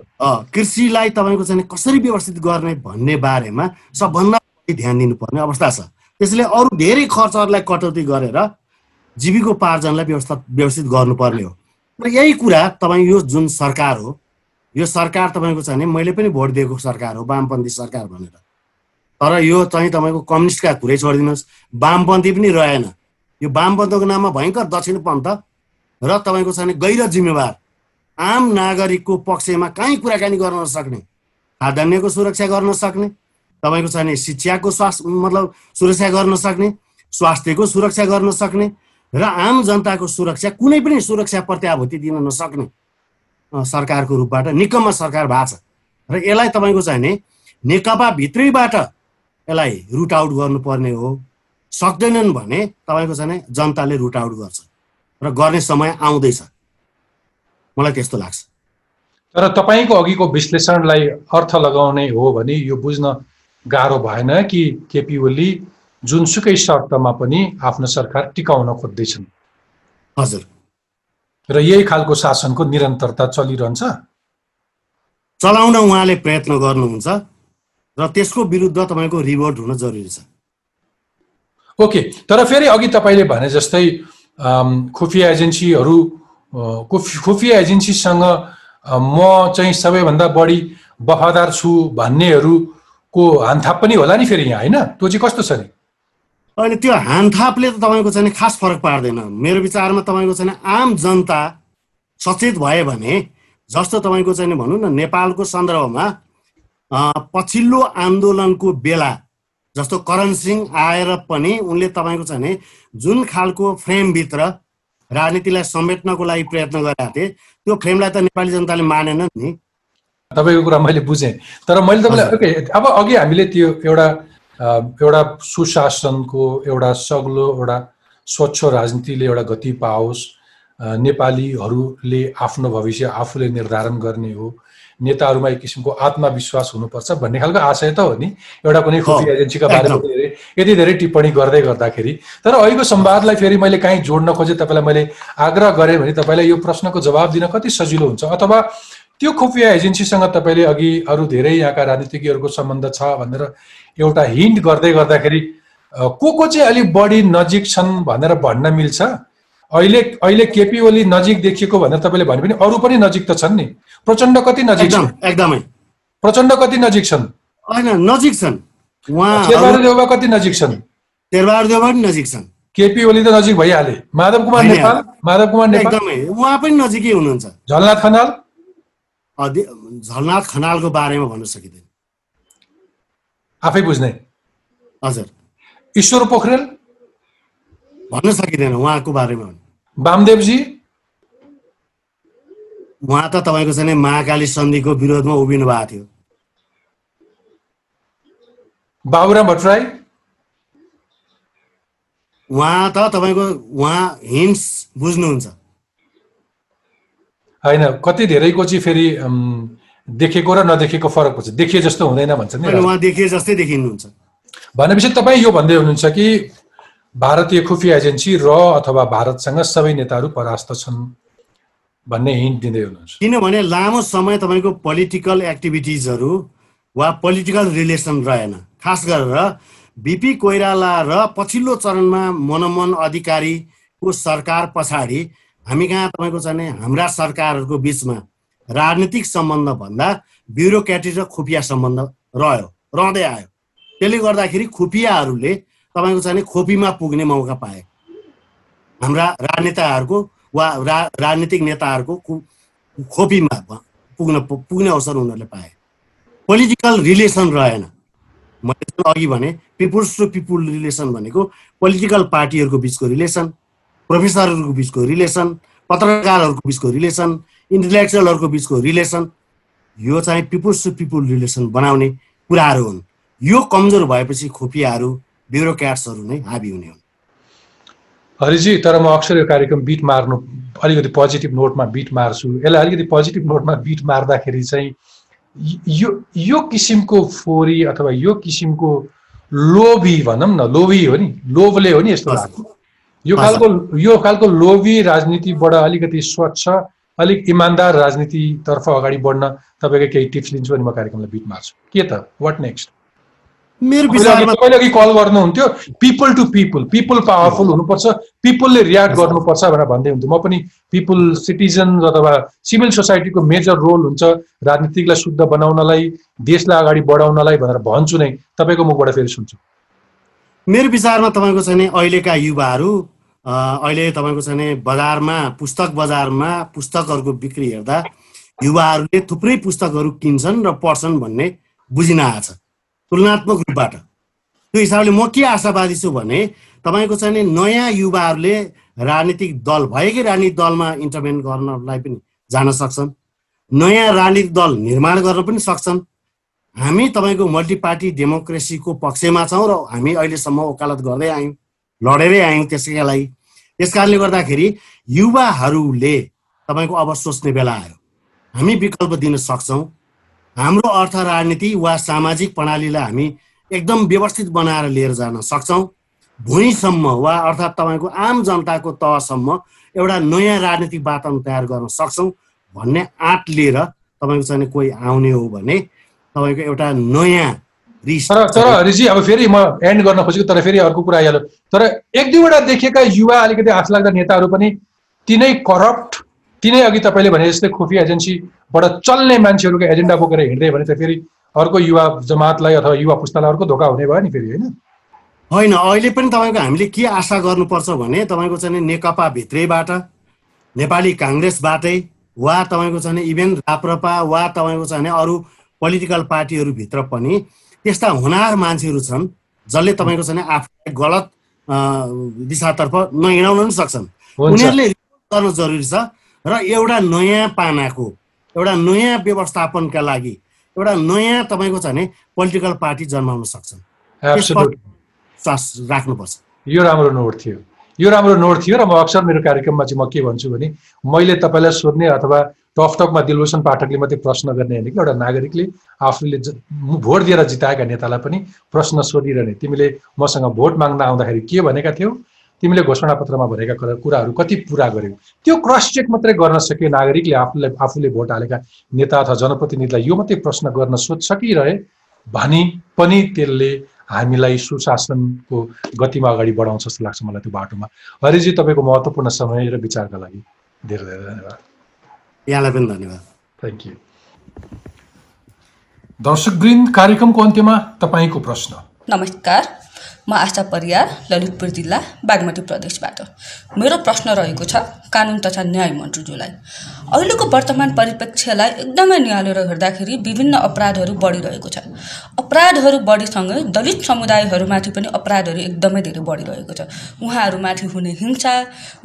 Speaker 2: कृषिलाई तपाईँको चाहिँ कसरी व्यवस्थित गर्ने भन्ने बारेमा सबभन्दा ध्यान दिनुपर्ने अवस्था छ। त्यसैले अरू धेरै खर्चहरूलाई कटौती गरेर जीविकोपार्जनलाई व्यवस्था व्यवस्थित गर्नुपर्ने हो। र यही कुरा तपाईँ यो जुन सरकार हो यो सरकार तपाईँको चाहिँ नि मैले पनि भोट दिएको सरकार हो वामपन्थी सरकार भनेर। तर यो चाहिँ तपाईँको कम्युनिस्टका कुरै छोडिदिनुहोस्। वामपन्थी पनि रहेन। यो वामपन्थीको नाममा भयङ्कर दक्षिणपन्थ र तपाईँको चाहिँ गैर जिम्मेवार। आम नागरिकको पक्षमा कहीँ कुराकानी गर्न नसक्ने। खाद्यान्नको सुरक्षा गर्न सक्ने तपाईँको चाहिँ शिक्षाको स्वास्थ्य मतलब सुरक्षा गर्न सक्ने स्वास्थ्यको सुरक्षा गर्न सक्ने र आम जनताको सुरक्षा कुनै पनि सुरक्षा प्रत्याभूति दिन नसक्ने। सरकारको रूपबाट निकममा सरकार भएको छ र यसलाई तपाईँको चाहिँ नेकपा भित्रैबाट यसलाई रुट आउट गर्नुपर्ने हो। सक्दैनन् भने तपाईँको चाहिँ जनताले रुट आउट गर्छ र गर्ने समय आउँदैछ। मलाई त्यस्तो लाग्छ।
Speaker 1: तर तपाईँको अघिको विश्लेषणलाई अर्थ लगाउने हो भने यो बुझ्न गाह्रो भएन कि केपी ओली जुनसुकै शर्तमा पनि आफ्नो सरकार टिकाउन खोज्दैछन्।
Speaker 2: हजुर।
Speaker 1: र यही खालको शासनको निरन्तरता चलिरहन्छ?
Speaker 2: चलाउन उहाँले प्रयत्न गर्नुहुन्छ। र त्यसको विरुद्ध तपाईँको रिभोल्ट हुन जरुरी छ।
Speaker 1: ओके तर फेरि अघि तपाईँले भने जस्तै खुफिया एजेन्सीहरू खुफिया एजेन्सीसँग म चाहिँ सबैभन्दा बढी वफादार छु भन्नेहरूको हानथाप पनि होला नि फेरि यहाँ होइन? त्यो चाहिँ कस्तो छ नि?
Speaker 2: अहिले त्यो हानथापले त तपाईँको चाहिँ खास फरक पार्दैन। मेरो विचारमा तपाईँको चाहिँ आम जनता सचेत भयो भने जस्तो तपाईँको चाहिँ भनौँ न नेपालको सन्दर्भमा पछिल्लो आन्दोलनको बेला जस्तो करण सिंह आएर पनि उनले तपाईँको चाहिँ जुन खालको फ्रेमभित्र राजनीतिलाई समेट्नको लागि प्रयत्न गरेका थिए त्यो फ्रेमलाई त नेपाली जनताले मानेन नि।
Speaker 1: तपाईँको कुरा मैले बुझेँ। तर मैले तपाईँलाई अब अघि हामीले त्यो एउटा एउटा सुशासनको एउटा सग्लो एउटा स्वच्छ राजनीतिले एउटा गति पाओस् नेपालीहरूले आफ्नो भविष्य आफूले निर्धारण गर्ने हो। नेताहरूमा एक किसिमको आत्मविश्वास हुनुपर्छ भन्ने खालको आशय त हो नि? एउटा कुनै खुफी एजेन्सीका बारेमा धेरै यति धेरै टिप्पणी गर्दै गर्दाखेरि। तर अहिलेको संवादलाई फेरि मैले काहीँ जोड्न खोजेँ तपाईँलाई मैले आग्रह गरेँ भने तपाईँलाई यो प्रश्नको जवाब दिन कति सजिलो हुन्छ। अथवा त्यो खुफिया एजेन्सीसँग तपाईँले अघि अरू धेरै यहाँका राजनीतिज्ञहरूको सम्बन्ध छ भनेर एउटा हिन्ट गर्दै गर्दाखेरि को को चाहिँ अलिक बढी नजिक छन् भनेर भन्न मिल्छ? अहिले अहिले केपी ओली नजिक देखिएको भनेर तपाईँले भने पनि अरू पनि नजिक त छन् नि। प्रचण्ड कति नजिक छन्?
Speaker 2: एकदमै।
Speaker 1: प्रचण्ड कति नजिक छन्?
Speaker 2: नजिक छन्।
Speaker 1: देउबा कति नजिक छन्?
Speaker 2: देउबा पनि नजिक छन्।
Speaker 1: केपी ओली त नजिक भइहाले। माधव कुमार नेपाल माधव कुमार नेपाल।
Speaker 2: एकदमै। उहाँ पनि नजिकै हुनुहुन्छ।
Speaker 1: झलनाथ खनाल?
Speaker 2: झलनाथ खनालको बारेमा भन्न सकिँदैन।
Speaker 1: आफै बुझ्ने।
Speaker 2: हजुर।
Speaker 1: ईश्वर पोखरेल?
Speaker 2: भन्न सकिँदैन उहाँको बारेमा
Speaker 1: वामदेवजी
Speaker 2: उहाँ त तपाईँको चाहिँ महाकाली सन्धिको विरोधमा उभिनु भएको थियो।
Speaker 1: बाबुराम भट्टराई?
Speaker 2: उहाँ त तपाईँको उहाँ हिन्स बुझ्नुहुन्छ।
Speaker 1: होइन कति धेरैको चाहिँ फेरि देखेको र नदेखेको फरक हुन्छ देखिए जस्तो हुँदैन भन्छ नि
Speaker 2: उहाँ देखिए जस्तै देखिनुहुन्छ।
Speaker 1: भनेपछि तपाईँ यो भन्दै हुनुहुन्छ कि भारतीय खुफिया एजेन्सी र अथवा भारतसँग सबै नेताहरू परास्त छन् भन्ने हिन्ट दिँदै हुनुहुन्छ।
Speaker 2: किनभने लामो समय तपाईँको पोलिटिकल एक्टिभिटिजहरू वा पोलिटिकल रिलेसन रहेन। खास गरेर बिपी कोइराला र पछिल्लो चरणमा मनमोहन अधिकारीको सरकार पछाडि हामी कहाँ तपाईँको चाहिँ हाम्रा सरकारहरूको बिचमा राजनीतिक सम्बन्ध भन्दा ब्युरोक्रेटिक र खुफिया सम्बन्ध रह्यो रहँदै आयो। त्यसले गर्दाखेरि खुफियाहरूले तपाईँको चाहिँ खोपीमा पुग्ने मौका पाए। हाम्रा राजनेताहरूको वा रा राजनीतिक नेताहरूको खोपीमा पुग्न पुग्ने अवसर उनीहरूले पाए। पोलिटिकल रिलेसन रहेन। मैले अघि भने पिपुल्स टु पिपुल रिलेसन भनेको पोलिटिकल पार्टीहरूको बिचको रिलेसन प्रोफेसरहरूको बिचको रिलेसन पत्रकारहरूको बिचको रिलेसन इन्टेलेक्चुअलहरूको बिचको रिलेसन यो चाहिँ पिपुल्स टु पिपुल रिलेसन बनाउने कुराहरू हुन्। यो कमजोर भएपछि खुफियाहरू ब्युरोक्राट्सहरू नै हाबी हुने हुन्।
Speaker 1: हरिजी तर म अक्सर यो कार्यक्रम बिट मार्नु अलिकति पोजिटिभ नोटमा बिट मार्छु। यसलाई अलिकति पोजिटिभ नोटमा बिट मार्दाखेरि चाहिँ यो यो किसिमको फोरी अथवा यो किसिमको लोभी भनौँ न लोभी हो नि लोभले हो नि यस्तो लाग्छ यो खालको यो खालको लोभी राजनीतिबाट अलिकति स्वच्छ अलिक इमान्दार राजनीतितर्फ अगाडि बढ्न तपाईँको केही टिप्स लिन्छु अनि म कार्यक्रमलाई बिट मार्छु। के त? वाट नेक्स्ट मेरो तपाईँले अघि कल गर्नुहुन्थ्यो people to people people powerful हुनुपर्छ पिपलले रियाक्ट गर्नुपर्छ भनेर भन्दै हुन्थ्यो। म पनि पिपल सिटिजन अथवा सिभिल सोसाइटीको मेजर रोल हुन्छ राजनीतिकलाई शुद्ध बनाउनलाई देशलाई अगाडि बढाउनलाई भनेर भन्छु नै। तपाईँको मुखबाट फेरि सुन्छु।
Speaker 2: मेरो विचारमा तपाईँको चाहिँ अहिलेका युवाहरू अहिले तपाईँको चाहिँ बजारमा पुस्तक बजारमा पुस्तकहरूको बिक्री हेर्दा युवाहरूले थुप्रै पुस्तकहरू किन्छन् र पढ्छन् भन्ने बुझिन आएको छ। तुलनात्मक रूपबाट। त्यो हिसाबले म के आशावादी छु भने तपाईँको चाहिँ नयाँ युवाहरूले राजनीतिक दल भएकै राजनीतिक दलमा इन्टरभेन गर्नलाई पनि जान सक्छन्। नयाँ राजनीतिक दल निर्माण गर्न पनि सक्छन्। हामी तपाईँको मल्टी पार्टी डेमोक्रेसीको पक्षमा छौँ र हामी अहिलेसम्म वकालत गर्दै आयौँ लडेरै आयौँ त्यसैका लागि त्यस कारणले गर्दाखेरि युवाहरूले तपाईँको अब सोच्ने बेला आयो। हामी विकल्प दिन सक्छौँ। हाम्रो अर्थ राजनीति वा सामाजिक प्रणालीलाई हामी एकदम व्यवस्थित बनाएर लिएर जान सक्छौँ। भुइँसम्म वा अर्थात् तपाईँको आम जनताको तहसम्म एउटा नयाँ राजनीतिक वातावरण तयार गर्न सक्छौँ भन्ने आँट लिएर तपाईँको चाहिँ कोही आउने हो भने तपाईँको एउटा नयाँ
Speaker 1: तर तर हरिजी अब फेरि म एन्ड गर्न खोजेको तर फेरि अर्को कुरा आइहाल्यो तर एक दुईवटा देखेका युवा अलिकति आश लाग्दा नेताहरू पनि तिनै करप्ट तिनै अघि तपाईँले भने जस्तै खुफी एजेन्सीबाट चल्ने मान्छेहरूको एजेन्डा बोकेर हिँड्दै भने त फेरि अर्को युवा जमातलाई अथवा युवा पुस्तालाई अर्को धोका हुने भयो नि फेरि होइन?
Speaker 2: होइन अहिले पनि तपाईँको हामीले के आशा गर्नुपर्छ भने तपाईँको चाहिँ नेकपा भित्रैबाट नेपाली काङ्ग्रेसबाटै वा तपाईँको चाहिँ इभेन राप्रपा वा तपाईँको चाहिँ अरू पोलिटिकल पार्टीहरूभित्र पनि त्यस्ता हुनार मान्छेहरू छन् जसले तपाईँको चाहिँ आफूलाई गलत दिशातर्फ नहिँडाउन पनि सक्छन्। उनीहरूले गर्न जरुरी छ। र एउटा नयाँ पानाको एउटा नयाँ व्यवस्थापनका लागि एउटा नयाँ तपाईँको छ भने पोलिटिकल पार्टी जन्माउन सक्छन्। राख्नुपर्छ।
Speaker 1: यो राम्रो नोट थियो। यो राम्रो नोट थियो र म अक्सर मेरो कार्यक्रममा चाहिँ म के भन्छु भने मैले तपाईँलाई सोध्ने अथवा टकटकमा दिलभूषण पाठकले मात्रै प्रश्न गर्ने होइन कि एउटा नागरिकले आफूले भोट दिएर जिताएका नेतालाई पनि प्रश्न सोधिरहने। तिमीले मसँग भोट माग्न आउँदाखेरि के भनेका थियौ? तिमीले घोषणापत्रमा भनेका कुराहरू कति पुरा गर्यौ त्यो क्रस चेक मात्रै गर्न सक्यो नागरिकले आफूलाई आफूले भोट हालेका नेता अथवा जनप्रतिनिधिलाई यो मात्रै प्रश्न गर्न सोच सकिरहे भनी पनि त्यसले हामीलाई सुशासनको गतिमा अगाडि बढाउँछ जस्तो लाग्छ मलाई त्यो बाटोमा। हरिजी तपाईँको महत्त्वपूर्ण समय र विचारका लागि धेरै धेरै धन्यवाद।
Speaker 2: यहाँलाई पनि धन्यवाद।
Speaker 1: थ्याङ्क यू दर्शकवृन्द कार्यक्रमको अन्त्यमा तपाईँको प्रश्न।
Speaker 3: नमस्कार। म आशा परियार ललितपुर जिल्ला बागमती प्रदेशबाट। मेरो प्रश्न रहेको छ कानुन तथा न्याय मन्त्रीज्यूलाई। अहिलेको वर्तमान परिप्रेक्ष्यलाई एकदमै निहालेर हेर्दाखेरि विभिन्न अपराधहरू बढिरहेको छ। अपराधहरू बढीसँगै दलित समुदायहरूमाथि पनि अपराधहरू एकदमै धेरै बढिरहेको छ। उहाँहरूमाथि हुने हिंसा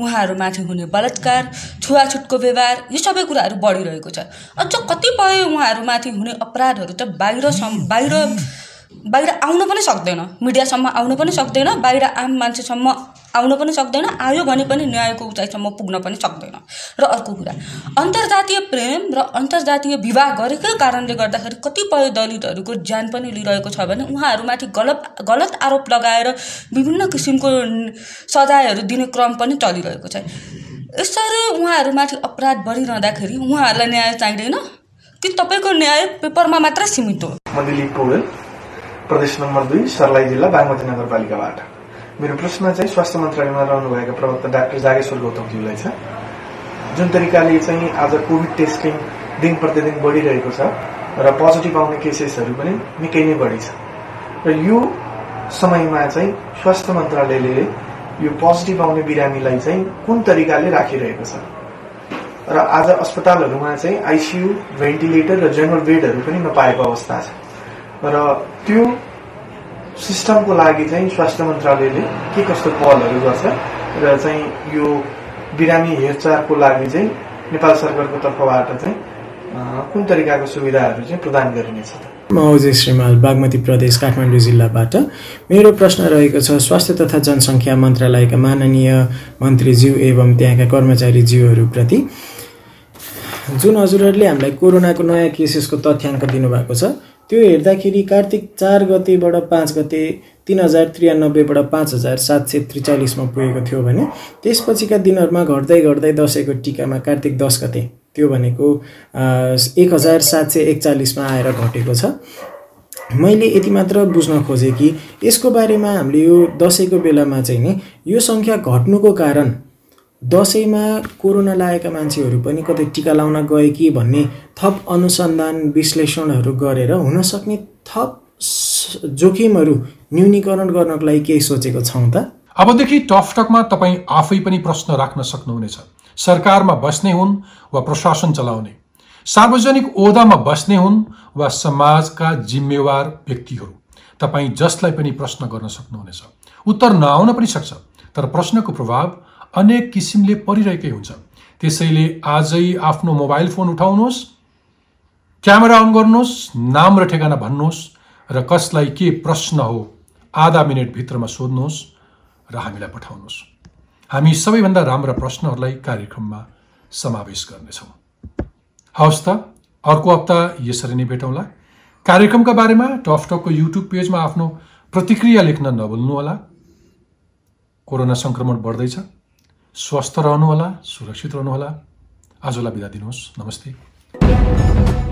Speaker 3: उहाँहरूमाथि हुने बलात्कार छुवाछुटको व्यवहार यी सबै कुराहरू बढिरहेको छ। अझ कतिपय उहाँहरूमाथि हुने अपराधहरू त बाहिर बाहिर बाहिर आउन पनि सक्दैन। मिडियासम्म आउन पनि सक्दैन बाहिर आम मान्छेसम्म आउन पनि सक्दैन आयो भने पनि न्यायको उचाइसम्म पुग्न पनि सक्दैन। र अर्को कुरा अन्तर्जातीय प्रेम र अन्तर्जातीय विवाह गरेकै कारणले गर्दाखेरि कतिपय दलितहरूको ज्यान पनि लिइरहेको छ भने उहाँहरूमाथि गलत गलत आरोप लगाएर विभिन्न किसिमको सजायहरू दिने क्रम पनि चलिरहेको छ। यसरी उहाँहरूमाथि अपराध बढिरहँदाखेरि उहाँहरूलाई न्याय चाहिँदैन? कि तपाईँको न्याय पेपरमा मात्र सीमित हो?
Speaker 4: प्रदेश नम्बर दुई सर्लाही जिल्ला बागमती नगरपालिकाबाट। मेरो प्रश्न चाहिँ स्वास्थ्य मन्त्रालयमा रहनुभएका प्रवक्ता डाक्टर जागेश्वर गौतमज्यूलाई छ। जुन तरिकाले चाहिँ आज कोभिड टेस्टिङ दिन प्रतिदिन बढिरहेको छ र पोजिटिभ आउने केसेसहरू पनि निकै नै बढी छ। र यो समयमा चाहिँ स्वास्थ्य मन्त्रालयले यो पोजिटिभ आउने बिरामीलाई चाहिँ कुन तरिकाले राखिरहेको छ? र आज अस्पतालहरूमा चाहिँ आइसियु भेन्टिलेटर र जेनरल बेडहरू पनि नपाएको अवस्था छ। र त्यो सिस्टमको लागि चाहिँ स्वास्थ्य मन्त्रालयले के कस्तो पहलहरू गर्छ र चाहिँ यो बिरामी हेरचाहको लागि चाहिँ नेपाल सरकारको तर्फबाट चाहिँ कुन तरिकाको सुविधाहरू चाहिँ प्रदान गरिनेछ?
Speaker 5: म अजय श्रीमाल बागमती प्रदेश काठमाडौँ जिल्लाबाट। मेरो प्रश्न रहेको छ स्वास्थ्य तथा जनसङ्ख्या मन्त्रालयका माननीय मन्त्रीज्यू एवं त्यहाँका कर्मचारीज्यूहरूप्रति जुन हजुरहरूले हामीलाई कोरोनाको नयाँ केसेसको तथ्याङ्क दिनुभएको छ त्यो हेर्दाखेरि कार्तिक चार गतेबाट पाँच गते तिन हजार त्रियानब्बेबाट पाँच हजार सात सय त्रिचालिसमा पुगेको थियो भने त्यसपछिका दिनहरूमा घट्दै घट्दै दसैँको टिकामा कार्तिक दस गते त्यो भनेको एक हजार सात सय एकचालिसमा आएर घटेको छ। मैले यति मात्र बुझ्न खोजेँ कि यसको बारेमा हामीले यो दसैँको बेलामा चाहिँ नि यो सङ्ख्या घट्नुको कारण दसैँमा कोरोना लागेका मान्छेहरू पनि कतै टिका लाउन गए कि भन्ने थप अनुसन्धान विश्लेषणहरू गरेर हुनसक्ने थप जोखिमहरू न्यूनीकरण गर्नको लागि केही सोचेको छौँ त?
Speaker 1: अबदेखि टकटकमा तपाईँ आफै पनि प्रश्न राख्न सक्नुहुनेछ। सरकारमा बस्ने हुन् वा प्रशासन चलाउने? सार्वजनिक ओहदामा बस्ने हुन् वा समाजका जिम्मेवार व्यक्तिहरू? तपाईँ जसलाई पनि प्रश्न गर्न सक्नुहुनेछ। उत्तर नआउन पनि सक्छ तर प्रश्नको प्रभाव अनेक किसिमले परिरहेकै हुन्छ। त्यसैले आजै आफ्नो मोबाइल फोन उठाउनुहोस् क्यामेरा अन गर्नुहोस् नाम र ठेगाना भन्नुहोस् र कसलाई के प्रश्न हो आधा मिनटभित्रमा सोध्नुहोस् र हामीलाई पठाउनुहोस्। हामी सबैभन्दा राम्रा प्रश्नहरूलाई कार्यक्रममा समावेश गर्नेछौँ। हवस् त अर्को हप्ता यसरी नै भेटौँला। कार्यक्रमका बारेमा टफटकको युट्युब पेजमा आफ्नो प्रतिक्रिया लेख्न नभुल्नुहोला। कोरोना सङ्क्रमण बढ्दैछ। स्वस्थ रहनुहोला सुरक्षित रहनुहोला। आजलाई बिदा दिनुहोस्। नमस्ते।